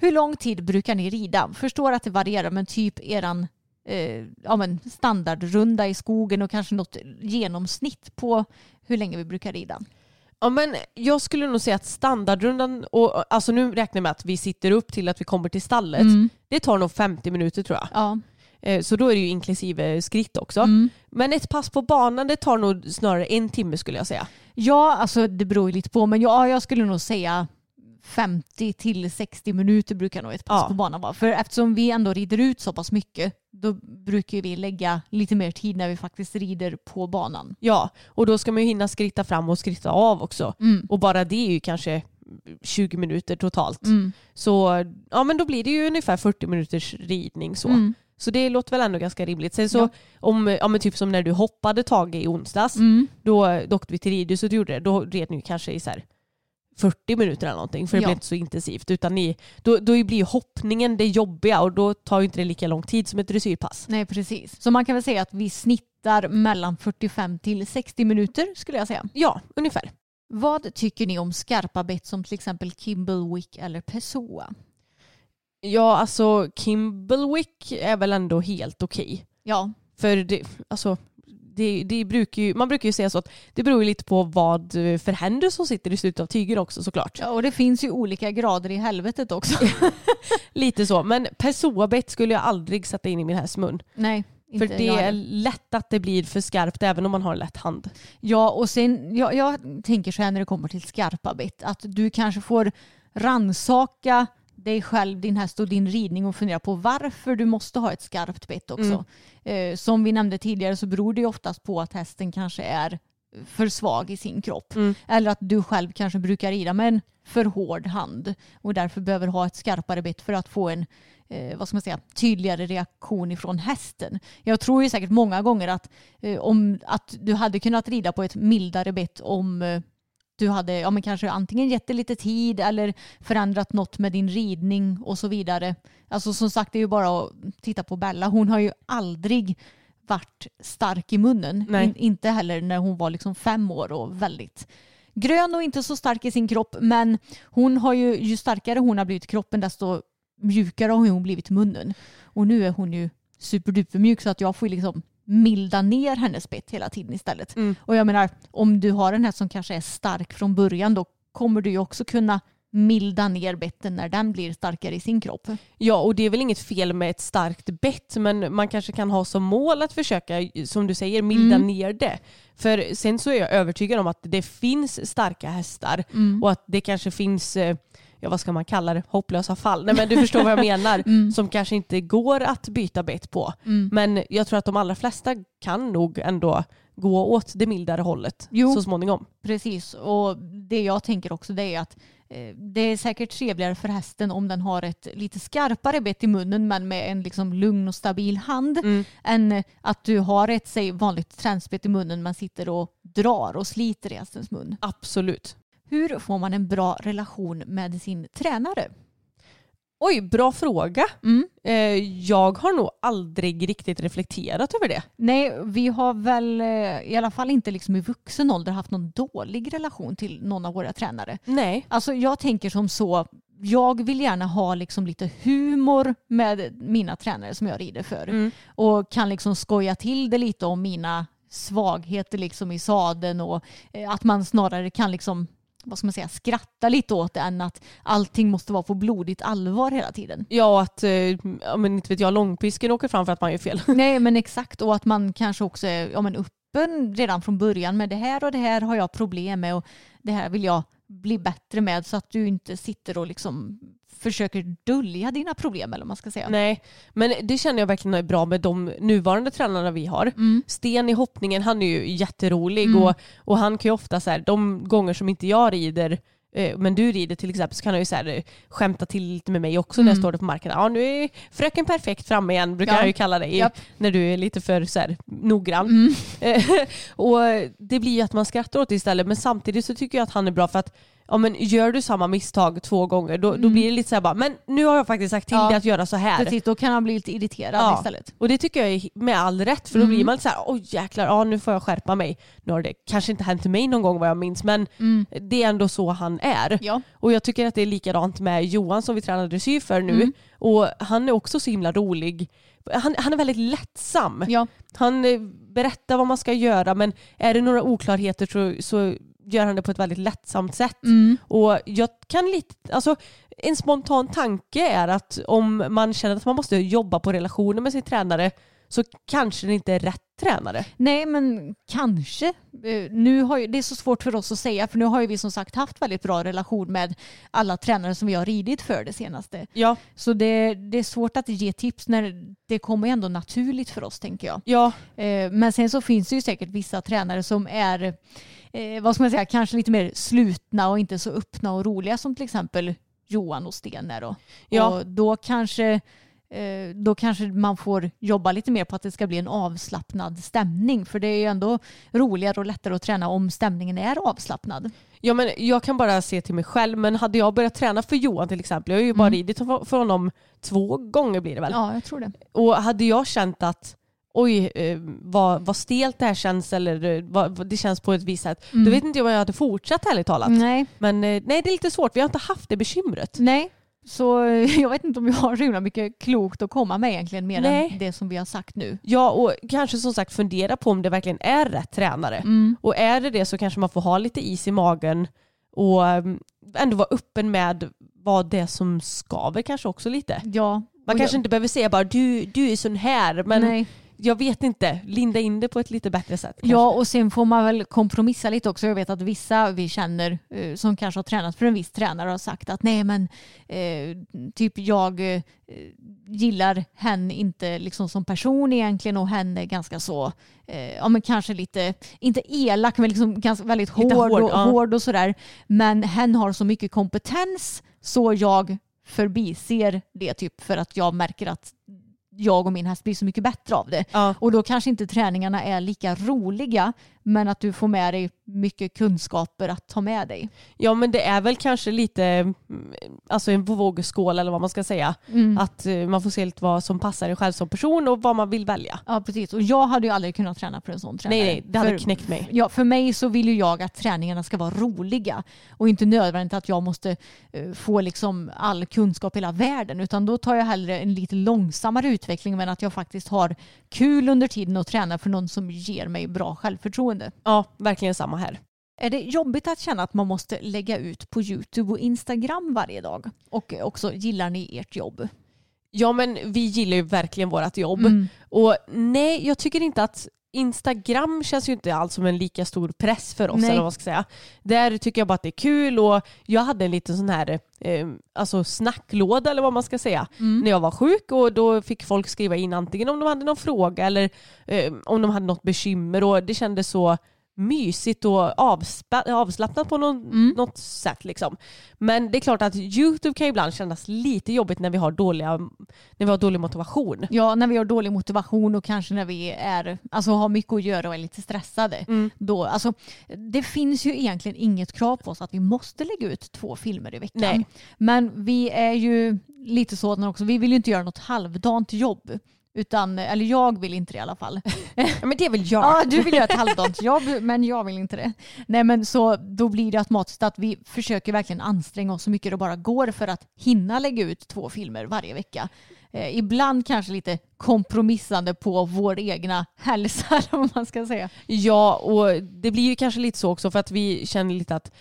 Hur lång tid brukar ni rida? Förstår att det varierar men typ eran eh, ja, men standardrunda i skogen och kanske något genomsnitt på hur länge vi brukar rida. Ja, men jag skulle nog säga att standardrundan, och, alltså nu räknar jag med att vi sitter upp till att vi kommer till stallet, Mm. det tar nog 50 minuter tror jag. Ja. Eh, Så då är det ju inklusive skritt också. Mm. Men ett pass på banan det tar nog snarare en timme skulle jag säga. ja, alltså det beror ju lite på men ja, jag skulle nog säga 50 till 60 minuter brukar nog ett pass Ja. på banan vara. För eftersom vi ändå rider ut så pass mycket då brukar vi lägga lite mer tid när vi faktiskt rider på banan. Ja, och då ska man ju hinna skritta fram och skritta av också. Mm. Och bara det är ju kanske 20 minuter totalt. Mm. Så ja, men då blir det ju ungefär 40 minuters ridning. Så, Mm. så det låter väl ändå ganska rimligt. Sen så Ja. om, ja, men typ som när du hoppade Tage i onsdags, Mm. då, då åkte vi till ridhuset och gjorde det. Då red ni kanske i så här 40 minuter eller någonting för det Ja. blev inte så intensivt. Utan ni, då, då blir hoppningen det jobbiga och då tar ju inte det lika lång tid som ett dressyrpass. Nej, precis. Så man kan väl säga att vi snittar mellan 45 till 60 minuter skulle jag säga. Ja, ungefär. Vad tycker ni om skarpa bett som till exempel Kimblewick eller Pessoa? Ja, alltså Kimblewick är väl ändå helt okej. Ja, För det, alltså, det, det brukar ju, man brukar ju säga så att det beror lite på vad för händer som sitter i slutet av tyger också såklart. ja och det finns ju olika grader i helvetet också. Lite så. Men Pessoa-bett skulle jag aldrig sätta in i min hästs mun. Nej, För det är lätt att det blir för skarpt även om man har en lätt hand. Ja, och sen jag, jag tänker så här när det kommer till skarpa bett att du kanske får ransaka dig själv, din häst och din ridning och fundera på varför du måste ha ett skarpt bett också. Eh, som vi nämnde tidigare så beror det ju oftast på att hästen kanske är för svag i sin kropp. Mm. Eller att du själv kanske brukar rida med en för hård hand och därför behöver ha ett skarpare bett för att få en eh, vad ska man säga, tydligare reaktion ifrån hästen. Jag tror ju säkert många gånger att, eh, om, att du hade kunnat rida på ett mildare bett om eh, du hade ja, men kanske antingen gett det lite tid eller förändrat något med din ridning och så vidare. Alltså som sagt det är ju bara att titta på Bella. Hon har ju aldrig varit stark i munnen. In, inte heller när hon var liksom fem år och väldigt grön och inte så stark i sin kropp. Men hon har ju, ju starkare hon har blivit kroppen desto mjukare har hon blivit munnen. Och nu är hon ju superduper mjuk så att jag får liksom milda ner hennes bett hela tiden istället. Mm. Och jag menar, om du har en häst som kanske är stark från början då kommer du ju också kunna milda ner betten när den blir starkare i sin kropp. Ja, och det är väl inget fel med ett starkt bett, men man kanske kan ha som mål att försöka, som du säger, milda Mm. ner det. För sen så är jag övertygad om att det finns starka hästar Mm. och att det kanske finns, eh, ja vad ska man kalla det, hopplösa fall. Nej men du förstår vad jag menar. Mm. Som kanske inte går att byta bett på. Mm. Men jag tror att de allra flesta kan nog ändå gå åt det mildare hållet Jo. så småningom. Precis, och det jag tänker också det är att eh, det är säkert trevligare för hästen om den har ett lite skarpare bett i munnen men med en liksom lugn och stabil hand Mm. än att du har ett säg, vanligt tränsbett i munnen men sitter och drar och sliter i hästens mun. Absolut. Hur får man en bra relation med sin tränare? Oj, bra fråga. Mm. Eh, jag har nog aldrig riktigt reflekterat över det. Nej, vi har väl eh, i alla fall inte liksom i vuxen ålder haft någon dålig relation till någon av våra tränare. Nej. Alltså jag tänker som så, jag vill gärna ha liksom lite humor med mina tränare som jag rider för. Mm. Och kan liksom skoja till det lite om mina svagheter liksom i sadeln och eh, att man snarare kan liksom vad ska man säga, skratta lite åt det än att allting måste vara på blodigt allvar hela tiden. Ja, att eh, ja, men inte vet jag, långpisken åker fram för att man gör fel. Nej men exakt och att man kanske också är ja, men öppen redan från början med det här och det här har jag problem med och det här vill jag bli bättre med så att du inte sitter och liksom försöker dölja dina problem eller vad man ska säga. Nej, men det känner jag verkligen är bra med de nuvarande tränarna vi har. Mm. Sten i hoppningen, han är ju jätterolig Mm. och, och han kan ju ofta så här, de gånger som inte jag rider eh, men du rider till exempel så kan han ju så här, eh, skämta till lite med mig också när jag Mm. står där på marken. Ja nu är fröken perfekt framme igen brukar Ja. jag ju kalla dig Japp. när du är lite för så här, noggrann. Mm. Eh, och det blir ju att man skrattar åt det istället men samtidigt så tycker jag att han är bra för att ja, men gör du samma misstag två gånger då, då Mm. blir det lite så här bara men nu har jag faktiskt sagt till Ja. dig att göra så här. Precis, då kan han bli lite irriterad Ja. istället. Och det tycker jag är med all rätt för då Mm. blir man lite så här oj jäklar, ja, nu får jag skärpa mig. Nu har det kanske inte hänt mig någon gång vad jag minns men Mm. det är ändå så han är. Ja. Och jag tycker att det är likadant med Johan som vi tränar dressyr för nu. Mm. Och han är också så himla rolig. Han, han är väldigt lättsam. Ja. Han eh, berättar vad man ska göra men är det några oklarheter så, så gör han det på ett väldigt lättsamt sätt. Mm. Och jag kan lite, alltså en spontan tanke är att om man känner att man måste jobba på relationen med sin tränare så kanske det inte är rätt tränare. Nej men kanske. Eh, Nu har ju, det är så svårt för oss att säga för nu har ju vi som sagt haft väldigt bra relation med alla tränare som vi har ridit för det senaste. Ja, Så det, det är svårt att ge tips när det kommer ändå naturligt för oss tänker jag. ja, Eh, Men sen så finns det ju säkert vissa tränare som är eh, vad ska man säga, kanske lite mer slutna och inte så öppna och roliga som till exempel Johan och Sten är då. Ja. Och då kanske eh, då kanske man får jobba lite mer på att det ska bli en avslappnad stämning. För det är ju ändå roligare och lättare att träna om stämningen är avslappnad. ja men jag kan bara se till mig själv men hade jag börjat träna för Johan till exempel, jag har ju bara Mm. ridit för för honom två gånger blir det väl. Ja, jag tror det. Och hade jag känt att oj eh, vad, vad stelt det här känns eller eh, vad, det känns på ett visst sätt, då Mm. vet inte jag vad jag hade fortsatt ärligt talat. Nej, Men eh, nej det är lite svårt, vi har inte haft det bekymret. nej. Så jag vet inte om vi har så himla mycket klokt att komma med egentligen mer Nej. än det som vi har sagt nu. Ja och kanske som sagt fundera på om det verkligen är rätt tränare. Mm. Och är det det så kanske man får ha lite is i magen och mm, ändå vara öppen med vad det som skaver kanske också lite. Ja. Man kanske jag, inte behöver säga bara du, du är sån här men Nej. Jag vet inte, linda in det på ett lite bättre sätt. kanske. Ja, och sen får man väl kompromissa lite också. Jag vet att vissa vi känner eh, som kanske har tränat för en viss tränare har sagt att nej men eh, typ jag eh, gillar henne inte liksom som person egentligen och henne är ganska så, eh, ja men kanske lite, inte elak men liksom ganska väldigt Lite hård, hård, och, ja. hård och sådär. Men hen har så mycket kompetens så jag förbiser det typ för att jag märker att jag och min häst blir så mycket bättre av det. Ja. Och då kanske inte träningarna är lika roliga men att du får med dig mycket kunskaper att ta med dig. Ja men det är väl kanske lite mm, alltså en vågskål eller vad man ska säga. Mm. Att eh, man får se lite vad som passar en själv som person och vad man vill välja. Ja precis och jag hade ju aldrig kunnat träna för en sån tränare. Nej nej, det hade för, knäckt mig. Ja, för mig så vill ju jag att träningarna ska vara roliga och inte nödvändigt att jag måste eh, få liksom all kunskap i hela världen utan då tar jag hellre en lite långsammare utveckling men att jag faktiskt har kul under tiden och tränar för någon som ger mig bra självförtroende. Ja, verkligen samma här. Är det jobbigt att känna att man måste lägga ut på Youtube och Instagram varje dag? Och också gillar ni ert jobb? Ja men vi gillar ju verkligen vårt jobb. Mm. Och nej, jag tycker inte att Instagram känns ju inte alls som en lika stor press för oss. Nej. Eller vad man ska säga. Där tycker jag bara att det är kul och jag hade en liten sån här eh, alltså snacklåda eller vad man ska säga Mm. när jag var sjuk och då fick folk skriva in antingen om de hade någon fråga eller eh, om de hade något bekymmer och det kändes så mysigt och avslappnat på någon, Mm. något sätt. Liksom. Men det är klart att YouTube kan ibland kännas lite jobbigt när vi har, dåliga, när vi har dålig motivation. Ja, när vi har dålig motivation och kanske när vi är, alltså, har mycket att göra och är lite stressade. Mm. Då, alltså, det finns ju egentligen inget krav på oss att vi måste lägga ut två filmer i veckan. Nej. Men vi är ju lite sådana också. Vi vill ju inte göra något halvdant jobb. Utan, eller jag vill inte det i alla fall. Ja, men det väl jag. Ja, du vill göra ett halvdant jobb men jag vill inte det. Nej men så då blir det automatiskt att vi försöker verkligen anstränga oss så mycket det bara går för att hinna lägga ut två filmer varje vecka. Eh, ibland kanske lite kompromissande på vår egna hälsa vad man ska säga. Ja, och det blir ju kanske lite så också för att vi känner lite att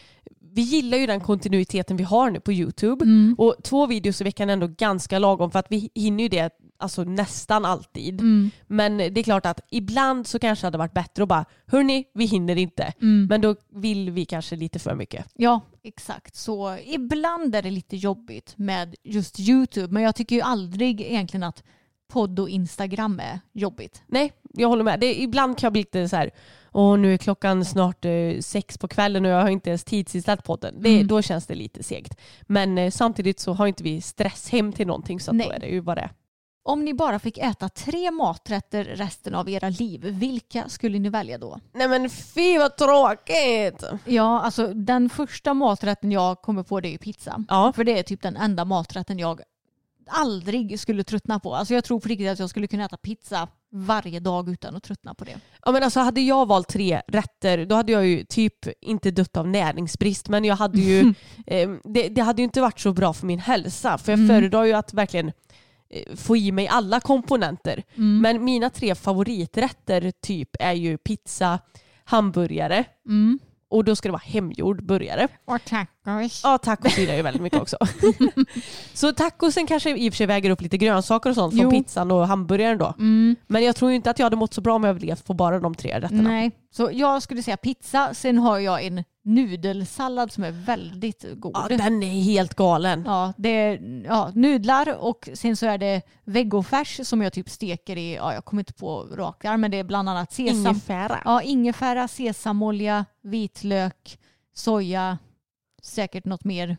vi gillar ju den kontinuiteten vi har nu på YouTube. Mm. Och två videos i veckan är ändå ganska lagom för att vi hinner ju det alltså nästan alltid. Mm. Men det är klart att ibland så kanske det hade varit bättre att bara hörni, vi hinner inte. Mm. Men då vill vi kanske lite för mycket. Ja, exakt. Så ibland är det lite jobbigt med just YouTube men jag tycker ju aldrig egentligen att podd och Instagram är jobbigt. Nej, jag håller med. Det, ibland kan jag bli lite så här, åh nu är klockan snart eh, sex på kvällen och jag har inte ens tidsinställt podden. Det, Mm. Då känns det lite segt. Men eh, samtidigt så har inte vi stress hem till någonting så att Nej. då är det ju vad det är. Om ni bara fick äta tre maträtter resten av era liv, vilka skulle ni välja då? Nej men fy vad tråkigt! Ja, alltså den första maträtten jag kommer på det är ju pizza. Ja. För det är typ den enda maträtten jag aldrig skulle tröttna på. Alltså jag tror på riktigt att jag skulle kunna äta pizza varje dag utan att tröttna på det. Ja, men alltså, hade jag valt tre rätter då hade jag ju typ inte dött av näringsbrist men jag hade ju, eh, det, det hade ju inte varit så bra för min hälsa för jag Mm. föredrar ju att verkligen få i mig alla komponenter. Mm. Men mina tre favoriträtter typ är ju pizza, hamburgare Mm. och då ska det vara hemgjord burgare. Och tacos. Ja, tacos gillar jag ju väldigt mycket också. så tacosen kanske i och för sig väger upp lite grönsaker och sånt Jo. från pizzan och hamburgaren då. Mm. Men jag tror inte att jag hade mått så bra om jag hade levt på bara de tre rätterna. Nej, så jag skulle säga pizza. Sen har jag en nudelsallad som är väldigt god. Ja, den är helt galen. Ja, det är ja, nudlar och sen så är det vegofärs som jag typ steker i, ja jag kommer inte på rakt där, men det är bland annat sesam, Ingefära. ja, ingefära, sesamolja, vitlök, soja, säkert något mer.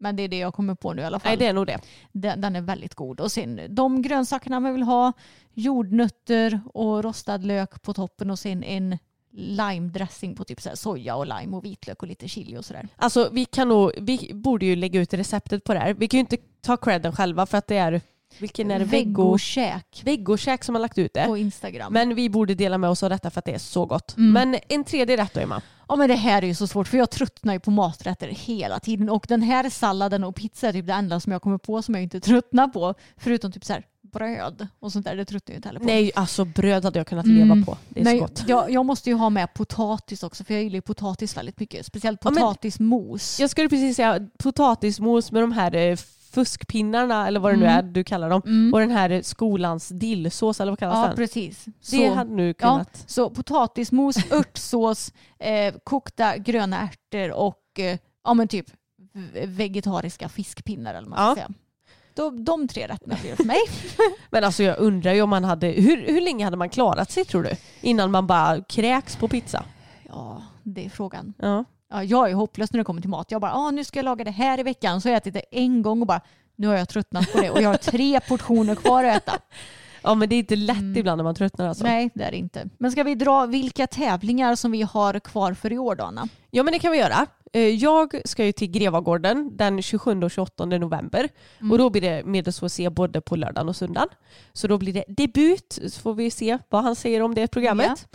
Men det är det jag kommer på nu i alla fall. Nej, det är nog det. den, den är väldigt god. Och sen de grönsakerna man vill ha, jordnötter och rostad lök på toppen och sen en lime-dressing på typ så här soja och lime och vitlök och lite chili och sådär. Alltså vi kan nog, vi borde ju lägga ut receptet på det här. Vi kan ju inte ta credden själva för att det är, vilken är det? Veggo, Veggokäk veggokäk som har lagt ut det. på Instagram. Men vi borde dela med oss av detta för att det är så gott. Mm. Men en tredje rätt då Emma. Ja men det här är ju så svårt för jag tröttnar ju på maträtter hela tiden och den här salladen och pizza är typ det enda som jag kommer på som jag inte tröttnar på. Förutom typ så här bröd och sånt där, det tröttnar jag inte heller på. Nej alltså bröd hade jag kunnat Mm. leva på. Det är Nej, så gott. Jag, jag måste ju ha med potatis också för jag gillar ju potatis väldigt mycket. Speciellt Ja, potatismos. Jag skulle precis säga potatismos med de här eh, fuskpinnarna eller vad det nu Mm. är du kallar dem. Mm. Och den här skolans dillsås eller vad kallas Ja den? precis. Det Så, hade nu ja, kunnat. så potatismos, örtsås, eh, kokta gröna ärtor och eh, ja, men typ vegetariska fiskpinnar eller vad man Ja. ska säga. De, de tre rätterna det för mig. Men alltså jag undrar ju om man hade, hur, hur länge hade man klarat sig tror du? Innan man bara kräks på pizza? Ja, det är frågan. Ja. Ja, jag är hopplös när det kommer till mat. Jag bara, ah, nu ska jag laga det här i veckan. Så har jag ätit det en gång och bara, nu har jag tröttnat på det och jag har tre portioner kvar att äta. Ja men det är inte lätt Mm. ibland när man tröttnar alltså. Nej, det är det inte. Men ska vi dra vilka tävlingar som vi har kvar för i år då, Anna? Ja men det kan vi göra. Eh, Jag ska ju till Grevagården den 27 och 28 november Mm. och då blir det medelsvår både på lördagen och söndagen. Så då blir det debut så får vi se vad han säger om det programmet.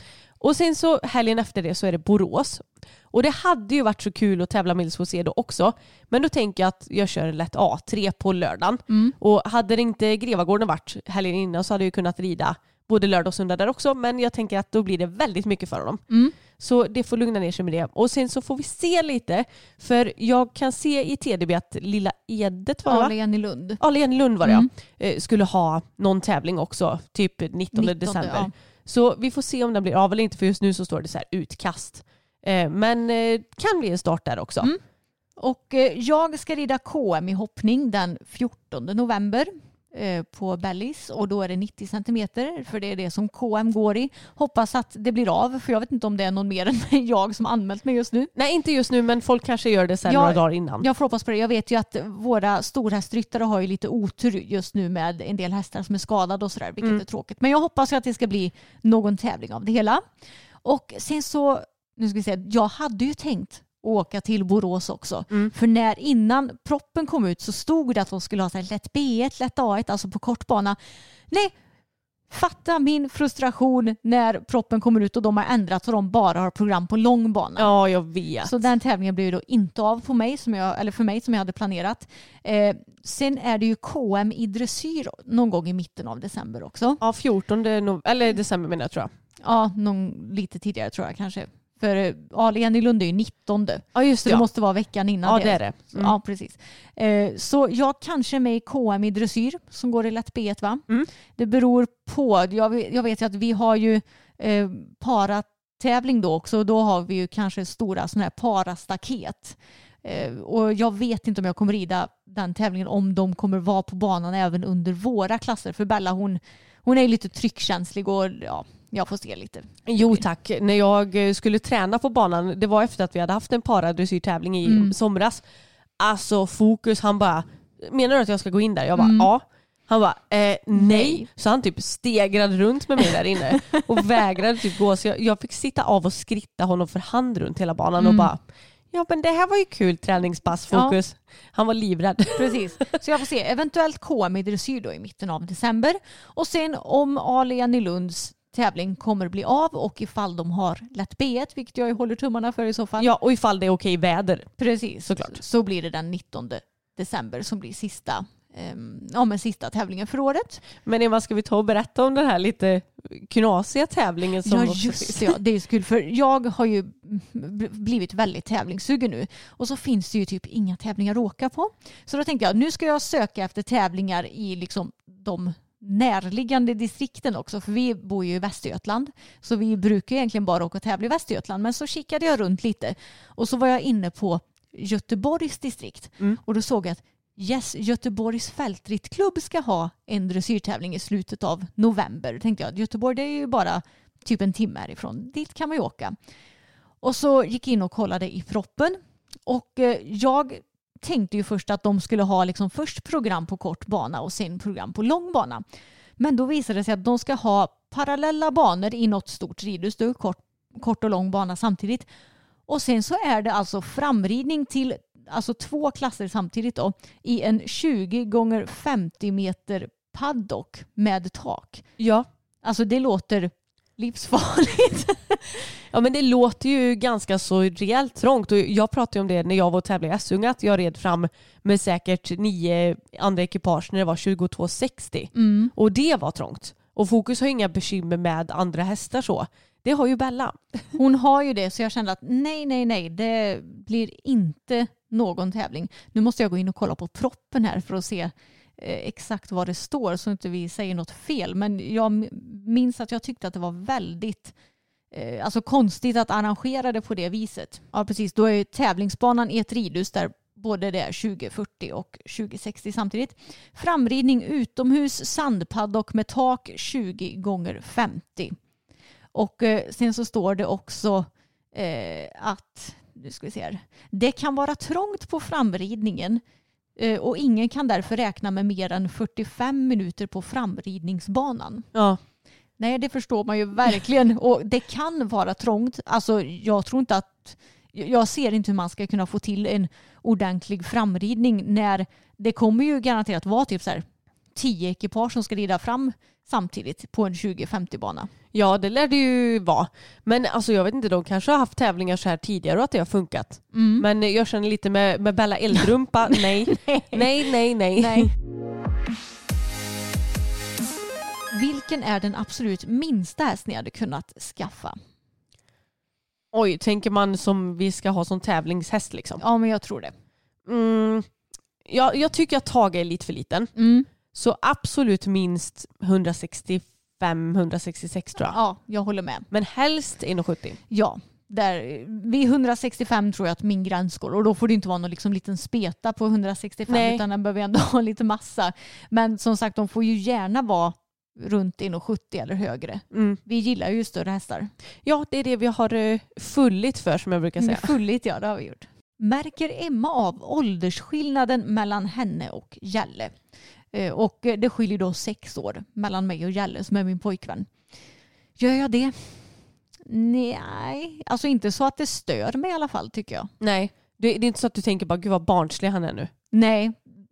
Och sen så helgen efter det så är det Borås. Och det hade ju varit så kul att tävla medelsvår då också. Men då tänker jag att jag kör en lätt A3 på lördagen. Mm. Och hade det inte Grevagården varit helgen innan så hade jag ju kunnat rida både lördag och söndag där också. Men jag tänker att då blir det väldigt mycket för honom. Mm. Så det får lugna ner sig med det. Och sen så får vi se lite. För jag kan se i TDB att Lilla Edet var det i Lund. Ja, Leni Lund var det Mm. ja. Eh, Skulle ha någon tävling också, typ 19, 19, december. ja. Så vi får se om den blir av eller inte för just nu så står det så här utkast. Eh, men det kan bli en start där också. Mm. Och eh, jag ska rida KM i hoppning den 14 november på Bellis och då är det 90 centimeter för det är det som KM går i. Hoppas att det blir av för jag vet inte om det är någon mer än jag som anmält mig just nu. Nej inte just nu men folk kanske gör det sen Ja, några dagar innan. Jag får hoppas på det. Jag vet ju att våra storhästryttare har ju lite otur just nu med en del hästar som är skadade och sådär, vilket Mm. är tråkigt. Men jag hoppas att det ska bli någon tävling av det hela. Och sen så, nu ska vi se, jag hade ju tänkt åka till Borås också. Mm. För när innan proppen kom ut så stod det att de skulle ha så här lätt B1, lätt A1, alltså på kortbana. Nej, fatta min frustration när proppen kommer ut och de har ändrat och de bara har program på lång bana. Ja jag vet. Så den tävlingen blev då inte av på mig, som jag, eller för mig som jag hade planerat. Eh, sen är det ju KM i dressyr någon gång i mitten av december också. Ja 14 no- eller december menar jag tror jag. Ja, någon, lite tidigare tror jag kanske. För eh, Alen i Lund är ju 19. Ja just det. det Ja, måste vara veckan innan ja det är det. Mm. Ja, precis. Eh, så jag kanske är med i KM i dressyr som går i lätt B1 va? Mm. Det beror på, jag vet, jag vet ju att vi har ju eh, paratävling då också och då har vi ju kanske stora sådana här parastaket. Eh, och jag vet inte om jag kommer rida den tävlingen om de kommer vara på banan även under våra klasser. För Bella hon, hon är lite tryckkänslig och ja, jag får se lite. Jo tack. När jag eh, skulle träna på banan, det var efter att vi hade haft en paradressyrtävling i Mm. somras. Alltså fokus, han bara, menar du att jag ska gå in där? Jag bara, Mm. ja. Han bara, eh, nej. Så han typ stegrade runt med mig där inne och vägrade typ gå. Så jag, jag fick sitta av och skritta honom för hand runt hela banan och Mm. bara, ja men det här var ju kul träningspass Ja. fokus. Han var livrädd. Precis. Så jag får se. Eventuellt KM i dressyr då i mitten av december. Och sen om Alen i Lunds tävling kommer bli av och ifall de har lätt B1, vilket jag håller tummarna för i så fall. Ja och ifall det är okej väder. Precis, Såklart. Så blir det den 19 december som blir sista, ehm, ja, men sista tävlingen för året. Men Eva, ska vi ta och berätta om den här lite knasiga tävlingen som Ja just det, ja, det är så kul för jag har ju bl- blivit väldigt tävlingssugen nu och så finns det ju typ inga tävlingar att åka på. Så då tänkte jag nu ska jag söka efter tävlingar i liksom de närliggande distrikten också för vi bor ju i Västergötland så vi brukar egentligen bara åka och tävla i Västergötland men så kikade jag runt lite och så var jag inne på Göteborgs distrikt Mm. och då såg jag att Yes, Göteborgs fältrittklubb ska ha en dressyrtävling i slutet av november. Då tänkte jag, Göteborg det är ju bara typ en timme härifrån. Dit kan man ju åka. Och så gick jag in och kollade i proppen. Och eh, jag tänkte ju först att de skulle ha liksom först program på kort bana och sen program på lång bana. Men då visade det sig att de ska ha parallella banor i något stort ridhus, då, kort, kort och lång bana samtidigt. Och sen så är det alltså framridning till alltså två klasser samtidigt då i en 20 gånger 50 meter paddock med tak. Ja. Alltså det låter livsfarligt. Ja men det låter ju ganska så rejält trångt och jag pratade ju om det när jag var och tävlade i Essunga att jag red fram med säkert nio andra ekipage när det var 2260 Mm. och det var trångt. Och Fokus har inga bekymmer med andra hästar så. Det har ju Bella. Hon har ju det så jag kände att nej, nej, nej, det blir inte någon tävling. Nu måste jag gå in och kolla på proppen här för att se Eh, exakt vad det står så inte vi säger något fel. Men jag minns att jag tyckte att det var väldigt eh, alltså konstigt att arrangera det på det viset. Ja, precis. Då är tävlingsbanan i ett ridhus där både det är 2040 och 2060 samtidigt. Framridning utomhus, sandpaddock med tak 20 gånger 50. Och eh, sen så står det också eh, att, nu ska vi se här, det kan vara trångt på framridningen och ingen kan därför räkna med mer än 45 minuter på framridningsbanan. Ja. Nej, det förstår man ju verkligen. Och det kan vara trångt. Alltså, jag tror inte att... Jag ser inte hur man ska kunna få till en ordentlig framridning när det kommer ju garanterat vara typ så här 10 ekipage som ska rida fram samtidigt på en 20-50-bana. Ja, det lär det ju vara. Men alltså jag vet inte, de kanske har haft tävlingar så här tidigare och att det har funkat. Men jag känner lite med, med Bella Eldrumpa, nej. nej, nej, nej. Nej. Vilken är den absolut minsta häst ni hade kunnat skaffa? Oj, tänker man som vi ska ha som tävlingshäst liksom? Ja, men jag tror det. Mm, jag, jag tycker att Tage är lite för liten. Mm. Så absolut minst 165-166 tror jag. Ja, jag håller med. Men helst 1,70. Ja, där, vid 165 tror jag att min gräns går och då får det inte vara någon liksom liten speta på 165 Nej. utan den behöver ändå ha lite massa. Men som sagt, de får ju gärna vara runt 1,70 eller högre. Mm. Vi gillar ju större hästar. Ja, det är det vi har uh, fullit för som jag brukar säga. Fulligt, ja det har vi gjort. Märker Emma av åldersskillnaden mellan henne och Gälle? Eh, Och eh, det skiljer då sex år mellan mig och Gälle som är min pojkvän. Gör jag det? Nej, alltså inte så att det stör mig i alla fall tycker jag. Nej, det, det är inte så att du tänker bara gud vad barnslig han är nu. Nej,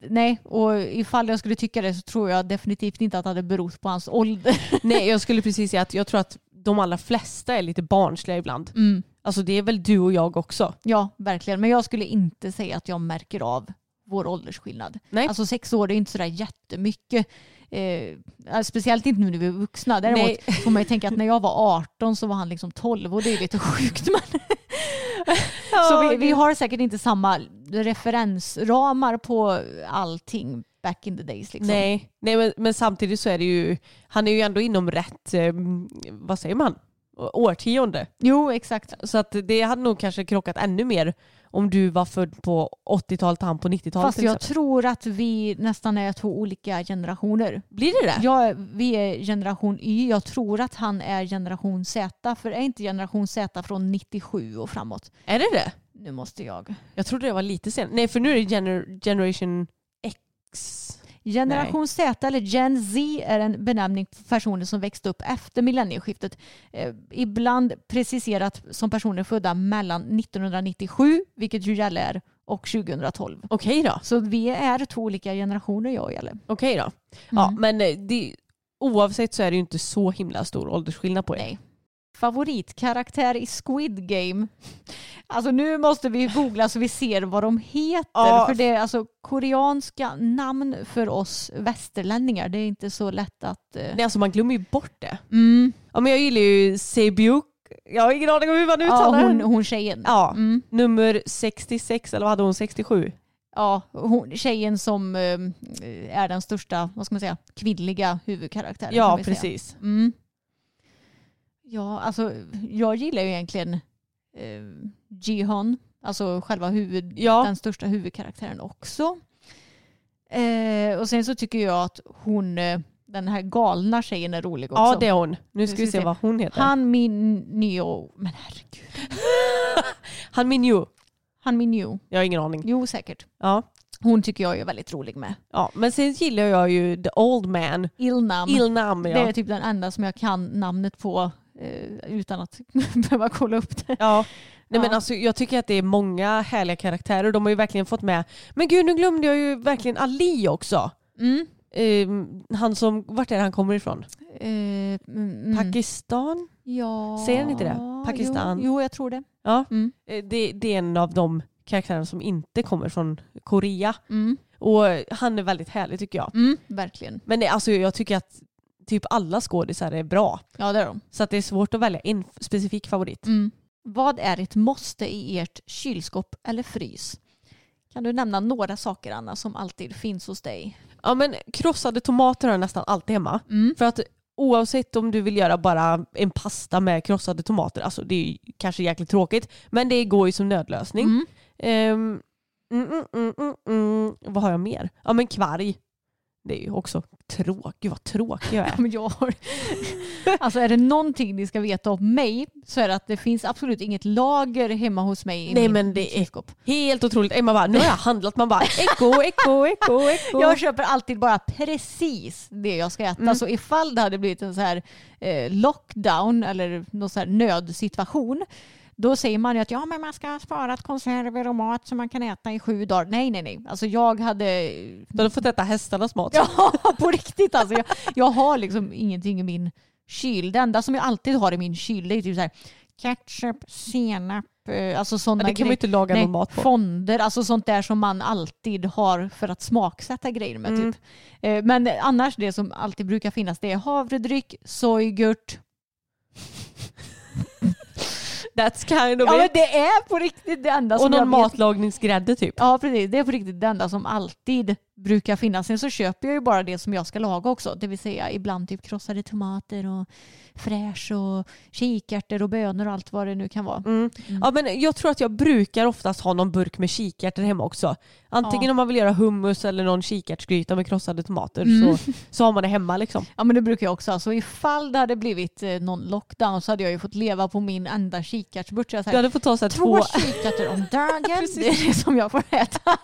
nej, och ifall jag skulle tycka det så tror jag definitivt inte att det hade berott på hans ålder. Nej, jag skulle precis säga att jag tror att de allra flesta är lite barnsliga ibland. Mm. Alltså det är väl du och jag också. Ja, verkligen. Men jag skulle inte säga att jag märker av vår åldersskillnad. Nej. Alltså sex år är inte sådär jättemycket. Eh, speciellt inte nu när vi är vuxna. Däremot Nej. får man ju tänka att när jag var 18 så var han liksom 12 och det är lite sjukt. Men så vi, vi har säkert inte samma referensramar på allting back in the days. Liksom. Nej, Nej men, men samtidigt så är det ju, han är ju ändå inom rätt, eh, vad säger man, årtionde. Jo, exakt. Så att det hade nog kanske krockat ännu mer om du var född på 80-talet och han på 90-talet. Fast jag tror att vi nästan är två olika generationer. Blir det det? Ja, vi är generation Y. Jag tror att han är generation Z. För är inte generation Z från 97 och framåt? Är det det? Nu måste jag. Jag trodde det var lite sen. Nej för nu är det gener- generation X. Generation Z eller Gen Z är en benämning på personer som växte upp efter millennieskiftet. Eh, ibland preciserat som personer födda mellan 1997, vilket ju Jalle är, och 2012. Okej då. Så vi är två olika generationer jag och Jalle. Okej då. Ja Mm. men eh, det, oavsett så är det ju inte så himla stor åldersskillnad på er. Nej. Favoritkaraktär i Squid Game. Alltså nu måste vi googla så vi ser vad de heter. Ja. För det är alltså koreanska namn för oss västerlänningar. Det är inte så lätt att... eh, Nej alltså man glömmer ju bort det. Mm. Ja men jag gillar ju Sebyuk. Jag har ingen aning om hur man Ja, uttalar hon, den. hon tjejen. Ja, Mm. nummer 66 eller vad hade hon? 67? Ja, hon, tjejen som eh, är den största, vad ska man säga, kvinnliga huvudkaraktären. Ja precis. Mm. Ja, alltså jag gillar ju egentligen eh, Jihon, alltså själva huvud, Ja. den största huvudkaraktären också. Eh, och sen så tycker jag att hon, eh, den här galna tjejen är rolig också. Ja det är hon. Nu ska ska vi se se. vad hon heter. Han min Neo, men herregud. Han Minju. Han min Neo. Jag har ingen aning. Jo säkert. Ja. Hon tycker jag är väldigt rolig med. ja. Men sen gillar jag ju The Old Man. Ilnam. Ilnam Det ja. är typ den enda som jag kan namnet på utan att behöva kolla upp det. ja. Nej, Ja. men alltså, jag tycker att det är många härliga karaktärer. De har ju verkligen fått med. Men gud nu glömde jag ju verkligen Ali också. Mm. Ehm, han som, vart är det han kommer ifrån? Eh, mm, mm. Pakistan? Ja. Säger den inte det? Pakistan? Jo, jo jag tror det. Ja. Mm. Eh, Det, det är en av de karaktärerna som inte kommer från Korea. Mm. Och han är väldigt härlig tycker jag. Verkligen. Men det, alltså, jag tycker att typ alla skådisar är bra. Ja, det är de. Så att det är svårt att välja en specifik favorit. Mm. Vad är ett måste i ert kylskåp eller frys? Kan du nämna några saker Anna som alltid finns hos dig? Ja men krossade tomater har jag nästan alltid hemma. Mm. För att oavsett om du vill göra bara en pasta med krossade tomater, alltså det är kanske jäkligt tråkigt, men det går ju som nödlösning. Mm. Mm, mm, mm. Vad har jag mer? Ja men kvarg. Det är ju också tråkigt. Gud vad tråkig jag är. Men jag har... Alltså är det någonting ni ska veta om mig så är det att det finns absolut inget lager hemma hos mig i Nej, min men det är- kylskåp. Helt otroligt. Emma bara, nu har jag handlat. Man bara, eko, eko, eko, eko. Jag köper alltid bara precis det jag ska äta. Mm. Så ifall det hade blivit en så här eh, lockdown eller någon så här nödsituation då säger man ju att ja, men man ska ha sparat konserver och mat som man kan äta i sju dagar. Nej, nej, nej. Alltså jag hade... Du hade fått äta hästarnas mat. Ja, på riktigt alltså. Jag, jag har liksom ingenting i min kyl. Det enda som jag alltid har i min kyl det är typ så här ketchup, senap, eh, alltså sådana Ja, det kan man inte laga Nej, någon mat på. Fonder, alltså sånt där som man alltid har för att smaksätta grejer med. Mm. Typ. Men annars det som alltid brukar finnas det är havredryck, sojgurt. That's kind of Ja men it. det är på riktigt det enda Och som någon jag vet. matlagningsgrädde typ. Ja precis, det är på riktigt det enda som alltid brukar finnas. Sen så köper jag ju bara det som jag ska laga också. Det vill säga ibland typ krossade tomater och fräsch och kikärtor och bönor och allt vad det nu kan vara. Mm. Ja, men jag tror att jag brukar oftast ha någon burk med kikärtor hemma också. Antingen Ja. om man vill göra hummus eller någon kikärtsgryta med krossade tomater Mm. så, så har man det hemma liksom. Ja men det brukar jag också ha. Så ifall det hade blivit eh, någon lockdown så hade jag ju fått leva på min enda kikärtsburk. Du hade fått ta så här Två två... kikärtor om dagen, det är det som jag får äta.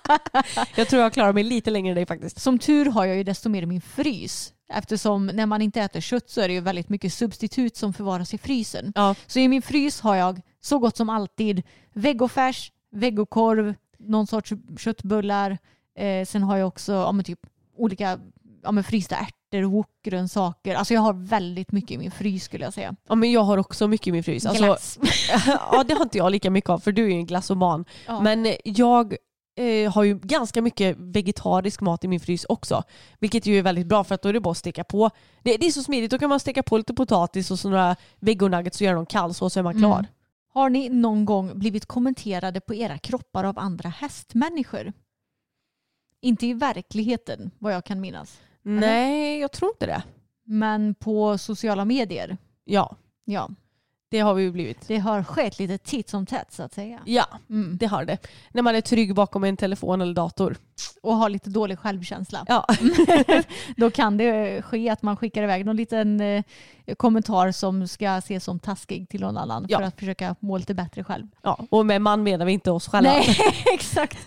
Jag tror jag klarar mig lite längre än dig faktiskt. Som tur har jag ju desto mer i min frys. Eftersom när man inte äter kött så är det ju väldigt mycket substitut som förvaras i frysen. Ja. Så i min frys har jag så gott som alltid vegofärs, vegokorv, någon sorts köttbullar. Eh, sen har jag också ja, typ, olika ja, men frysta ärtor, wokgrönsaker. Alltså jag har väldigt mycket i min frys skulle jag säga. ja men jag har också mycket i min frys. Alltså, Glass. ja det har inte jag lika mycket av för du är ju en glassoman. Ja. Men jag eh, har ju ganska mycket vegetarisk mat i min frys också. Vilket ju är väldigt bra för att då är det bara att steka på. Det, det är så smidigt, då kan man steka på lite potatis och så några vegonuggets och göra dem kall så, så är man klar. Mm. Har ni någon gång blivit kommenterade på era kroppar av andra hästmänniskor? Inte i verkligheten vad jag kan minnas. Nej, jag tror inte det. Men på sociala medier. Ja, Ja, det har vi ju blivit. det har skett lite titt som tätt så att säga. Ja, Mm. det har det. När man är trygg bakom en telefon eller dator. Och har lite dålig självkänsla. Ja, Då kan det ske att man skickar iväg någon liten eh, kommentar som ska ses som taskig till någon annan Ja. för att försöka må lite bättre själv. ja. och med man menar vi inte oss själva. Nej, exakt.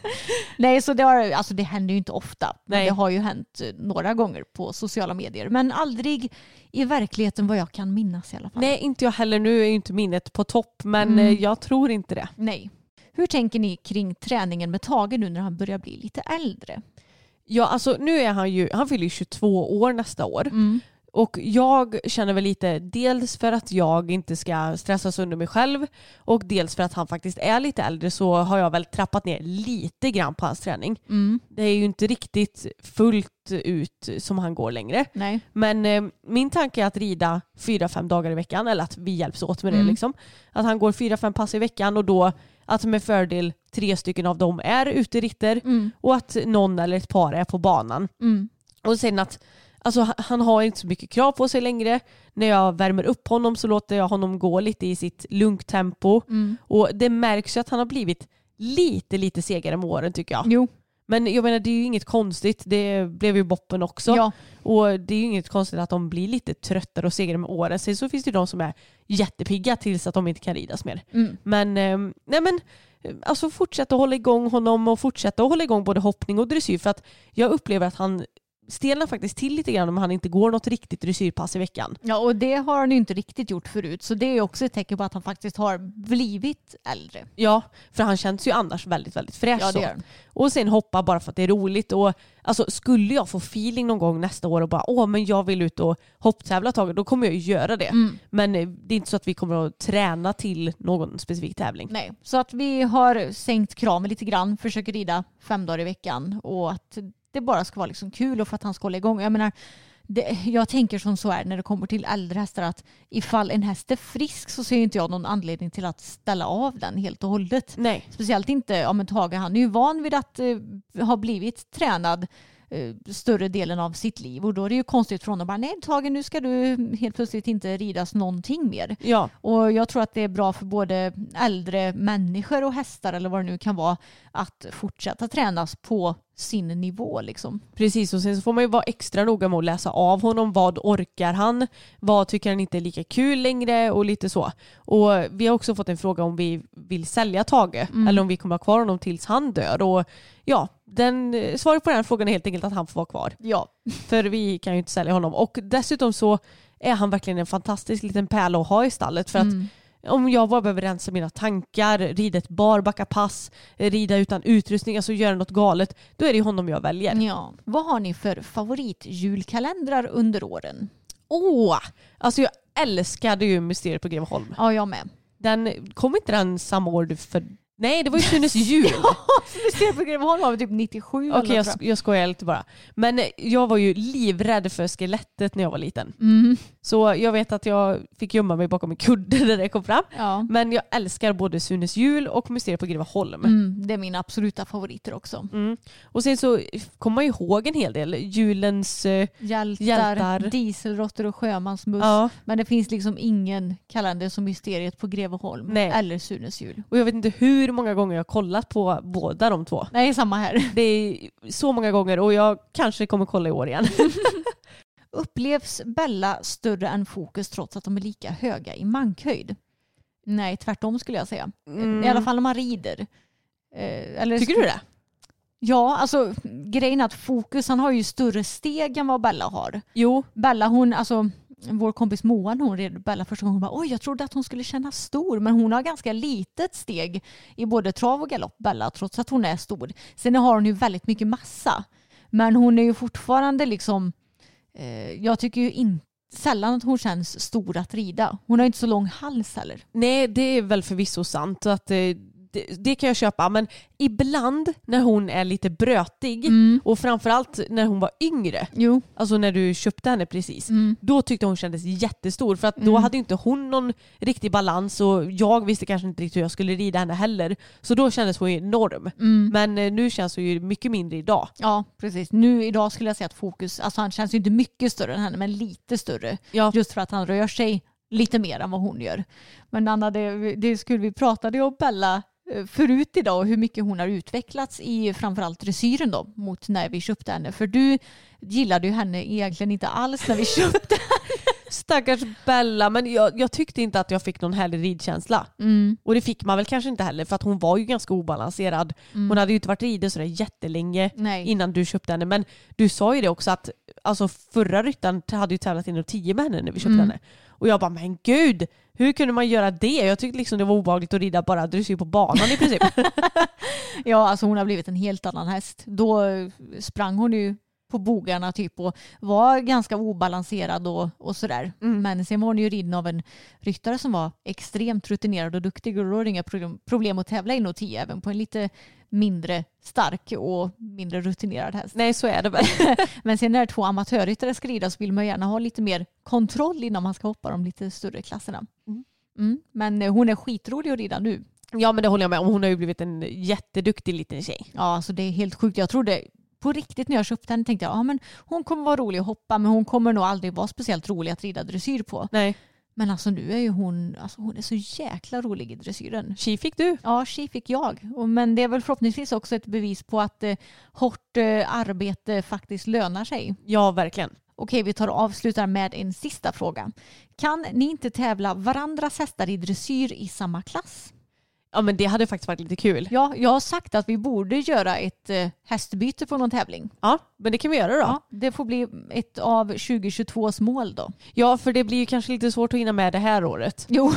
Nej, så det, har, alltså det händer ju inte ofta. Men Nej. det har ju hänt eh, några gånger på sociala medier. Men aldrig i verkligheten vad jag kan minnas i alla fall. Nej, inte jag heller. Nu är ju inte minnet på topp, men Mm. eh, jag tror inte det. Nej. Hur tänker ni kring träningen med Tage nu när han börjar bli lite äldre? Ja, alltså nu är han ju, han fyller ju 22 år nästa år. Mm. Och jag känner väl lite, dels för att jag inte ska stressas under mig själv och dels för att han faktiskt är lite äldre så har jag väl trappat ner lite grann på hans träning. Mm. Det är ju inte riktigt fullt ut som han går längre. Nej. Men eh, min tanke är att rida fyra fem dagar i veckan eller att vi hjälps åt med det. Mm. Liksom. Att han går fyra fem pass i veckan och då att med fördel tre stycken av dem är uteritter Mm. och att någon eller ett par är på banan. Mm. Och sen att alltså, han- han har inte så mycket krav på sig längre. När jag värmer upp honom så låter jag honom gå lite i sitt lugnt tempo. Mm. Och det märks ju att han har blivit lite, lite segare med åren tycker jag. Jo. Men jag menar det är ju inget konstigt. Det blev ju Boppen också. Ja. Och det är ju inget konstigt att de blir lite tröttare och segare med åren. Sen så finns det ju de som är jättepigga tills att de inte kan ridas mer. Mm. Men, eh, nej men alltså fortsätta hålla igång honom och fortsätta hålla igång både hoppning och dressyr för att jag upplever att han stelnar faktiskt till lite grann om han inte går något riktigt dressyrpass i veckan. Ja, och det har han ju inte riktigt gjort förut. Så det är också ett tecken på att han faktiskt har blivit äldre. Ja, för han känns ju annars väldigt, väldigt fräsch. Ja, det gör. Och sen hoppa bara för att det är roligt. Och, alltså, skulle jag få feeling någon gång nästa år och bara åh men jag vill ut och hopptävla ett tag, då kommer jag ju göra det. Mm. Men eh, det är inte så att vi kommer att träna till någon specifik tävling. Nej, så att vi har sänkt kraven lite grann, försöker rida fem dagar i veckan och att det bara ska vara liksom kul och för att han ska hålla igång. Jag menar, det, jag tänker som så är när det kommer till äldre hästar att ifall en häst är frisk så ser inte jag någon anledning till att ställa av den helt och hållet. Nej. Speciellt inte, ja men Tage han är ju van vid att eh, ha blivit tränad större delen av sitt liv. Och då är det ju konstigt för honom bara nej Tage nu ska du helt plötsligt inte ridas någonting mer. Ja, Och jag tror att det är bra för både äldre människor och hästar eller vad det nu kan vara att fortsätta tränas på sin nivå liksom. precis. Och sen så får man ju vara extra noga med att läsa av honom. Vad orkar han? Vad tycker han inte är lika kul längre? Och lite så. Och vi har också fått en fråga om vi vill sälja Tage eller om vi kommer ha kvar honom tills han dör. Och ja, den, svaret på den frågan är helt enkelt att han får vara kvar. Ja. För vi kan ju inte sälja honom. Och dessutom så är han verkligen en fantastisk liten pärla att ha i stallet. För att om jag bara behöver rensa mina tankar, rida ett barbackapass, rida utan utrustning, alltså göra något galet, då är det honom jag väljer. ja. Vad har ni för favoritjulkalendrar under åren? Åh! Alltså jag älskade ju Mysteriet på Greveholm. Ja, jag med. Den, kom inte den samma år du för Nej det var ju Sunes jul. Mysteriet på Greveholm var typ 97 Okej eller jag, jag skojar lite bara. Men eh, jag var ju livrädd för skelettet när jag var liten. Mm. Så jag vet att jag fick gömma mig bakom en kudde när det kom fram. Ja. Men jag älskar både Sunes jul och Mysteriet på Greveholm. Mm, det är mina absoluta favoriter också. Mm. Och sen så kommer man ju ihåg en hel del. Julens... eh, Hjältar, Hjältar. dieselråttor och sjömansbuss. ja. Men det finns liksom ingen kalender som Mysteriet på Greveholm Nej. eller Sunes jul. Och jag vet inte hur många gånger jag har kollat på båda de två. Nej, samma här. Det är så många gånger och jag kanske kommer kolla i år igen. Upplevs Bella större än Fokus trots att de är lika höga i mankhöjd? Nej, tvärtom skulle jag säga. Mm. I alla fall när man rider. Eh, eller Tycker du det? Ja, alltså grejen är att Fokus han har ju större steg än vad Bella har. Jo. Bella hon, alltså vår kompis Moa när hon red Bella första gången, hon bara, oj jag trodde att hon skulle känna stor men hon har ganska litet steg i både trav och galopp Bella trots att hon är stor. Sen har hon ju väldigt mycket massa men hon är ju fortfarande liksom, eh, jag tycker ju inte sällan att hon känns stor att rida. Hon har inte så lång hals heller. Nej, det är väl förvisso sant. Att, eh, det, det kan jag köpa. Men ibland när hon är lite brötig och framförallt när hon var yngre, Jo. alltså när du köpte henne precis, Mm. då tyckte hon kändes jättestor. För att då Mm. hade inte hon någon riktig balans och jag visste kanske inte riktigt hur jag skulle rida henne heller. Så då kändes hon enorm. Mm. Men eh, nu känns hon ju mycket mindre idag. Ja, precis. Nu idag skulle jag säga att Fokus, alltså han känns ju inte mycket större än henne men lite större. Ja, Just för att han rör sig lite mer än vad hon gör. Men Anna, det, det skulle vi pratade ju om Bella förut idag och hur mycket hon har utvecklats i framförallt dressyren då mot när vi köpte henne. För du gillade ju henne egentligen inte alls när vi köpte. stackars Bella. Men jag, jag tyckte inte att jag fick någon härlig ridkänsla. Mm. Och det fick man väl kanske inte heller för att hon var ju ganska obalanserad. Hon hade ju inte varit riden sådär jättelänge Nej. innan du köpte henne. Men du sa ju det också att alltså, förra ryttaren hade ju tävlat inom 10 med henne när vi köpte Mm. henne. Och jag bara, men gud, hur kunde man göra det? Jag tyckte liksom det var obehagligt att rida bara dressyr på banan i princip. Ja, alltså hon har blivit en helt annan häst. Då eh, sprang hon ju på bogarna typ och var ganska obalanserad och, och sådär. Mm. Men sen var hon ju riden av en ryttare som var extremt rutinerad och duktig och då var det inga problem- att tävla i 10 även på en lite mindre stark och mindre rutinerad häst. Nej så är det väl. Men sen när två amatörryttare ska rida så vill man gärna ha lite mer kontroll innan man ska hoppa de lite större klasserna. Mm. Mm. Men hon är skitrolig att rida nu. Ja men det håller jag med om. Hon har ju blivit en jätteduktig liten tjej. Ja, alltså det är helt sjukt. Jag trodde på riktigt när jag köpte henne tänkte jag ja, men hon kommer vara rolig att hoppa men hon kommer nog aldrig vara speciellt rolig att rida dressyr på. Nej. Men alltså nu är ju hon, alltså hon är så jäkla rolig i dressyren. Tji fick du. Ja, tji fick jag. Men det är väl förhoppningsvis också ett bevis på att eh, hårt eh, arbete faktiskt lönar sig. Ja verkligen. Okej, vi tar och avslutar med en sista fråga. Kan ni inte tävla varandras hästar i dressyr i samma klass? Ja men det hade faktiskt varit lite kul. Ja, jag har sagt att vi borde göra ett eh, hästbyte på någon tävling. Ja men det kan vi göra då. Ja, det får bli ett av 2022s mål då. Ja, för det blir ju kanske lite svårt att hinna med det här året. Jo.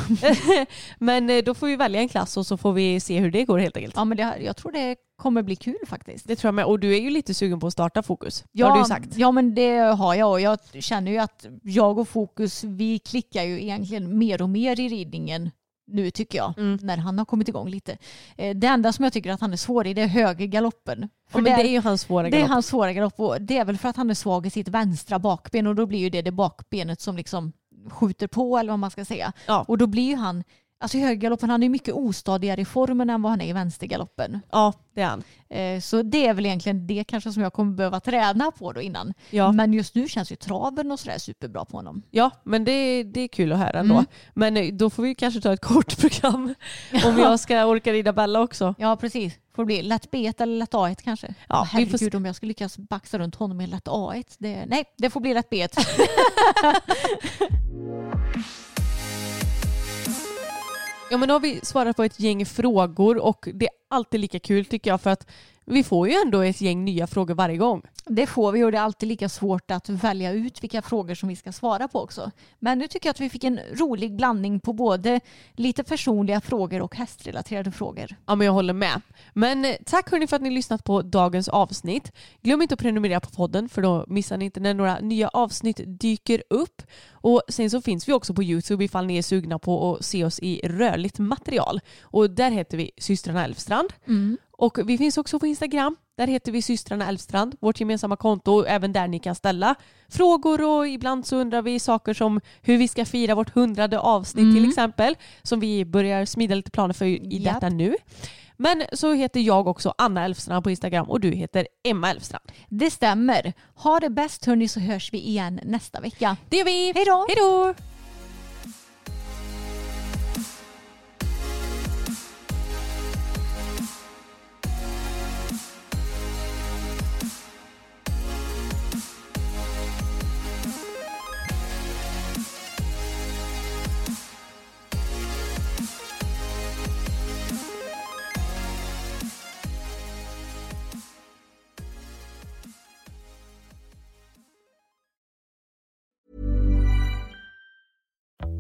Men eh, då får vi välja en klass och så får vi se hur det går helt enkelt. Ja, men det, jag tror det kommer bli kul faktiskt. Det tror jag med. Och du är ju lite sugen på att starta Fokus. Det har du sagt. Ja, men det har jag och jag känner ju att jag och Fokus, vi klickar ju egentligen mer och mer i ridningen nu tycker jag, Mm. när han har kommit igång lite. Eh, Det enda som jag tycker att han är svår i det är högergaloppen. Ja, men det är ju hans svåra det är galopp. hans svåra galopp och det är väl för att han är svag i sitt vänstra bakben och då blir ju det det bakbenet som liksom skjuter på eller vad man ska säga. Ja. Och då blir ju han Alltså högergaloppen, han är mycket ostadigare i formen än vad han är i vänstergaloppen. Ja, det är han. Eh, Så det är väl egentligen det kanske som jag kommer behöva träna på då innan. Ja. Men just nu känns ju traven och sådär superbra på honom. Ja, men det, det är kul att höra ändå. Mm. Men eh, då får vi kanske ta ett kort program om jag ska orka rida Bella också. Ja precis. Får det bli lätt B1 eller lätt A1 kanske? Ja, Åh, vi får herregud om jag ska lyckas baxa runt honom i lätt A1. Det, nej, det får bli lätt B1. Ja men då har vi svarat på ett gäng frågor och det är alltid lika kul tycker jag för att vi får ju ändå ett gäng nya frågor varje gång. Det får vi och det är alltid lika svårt att välja ut vilka frågor som vi ska svara på också. Men nu tycker jag att vi fick en rolig blandning på både lite personliga frågor och hästrelaterade frågor. Ja men jag håller med. Men eh, tack hörni för att ni lyssnat på dagens avsnitt. Glöm inte att prenumerera på podden för då missar ni inte när några nya avsnitt dyker upp. Och sen så finns vi också på Youtube ifall ni är sugna på att se oss i rörligt material. Och där heter vi systrarna Elfstrand. Och vi finns också på Instagram. Där heter vi systrarna Elfstrand, vårt gemensamma konto. Även där ni kan ställa frågor och ibland så undrar vi saker som hur vi ska fira vårt hundrade avsnitt till exempel. Som vi börjar smida lite planer för i Japp. detta nu. Men så heter jag också Anna Elfstrand på Instagram och du heter Emma Elfstrand. Det stämmer. Ha det bäst hörni så hörs vi igen nästa vecka. Det gör vi! Hej då! Hej då!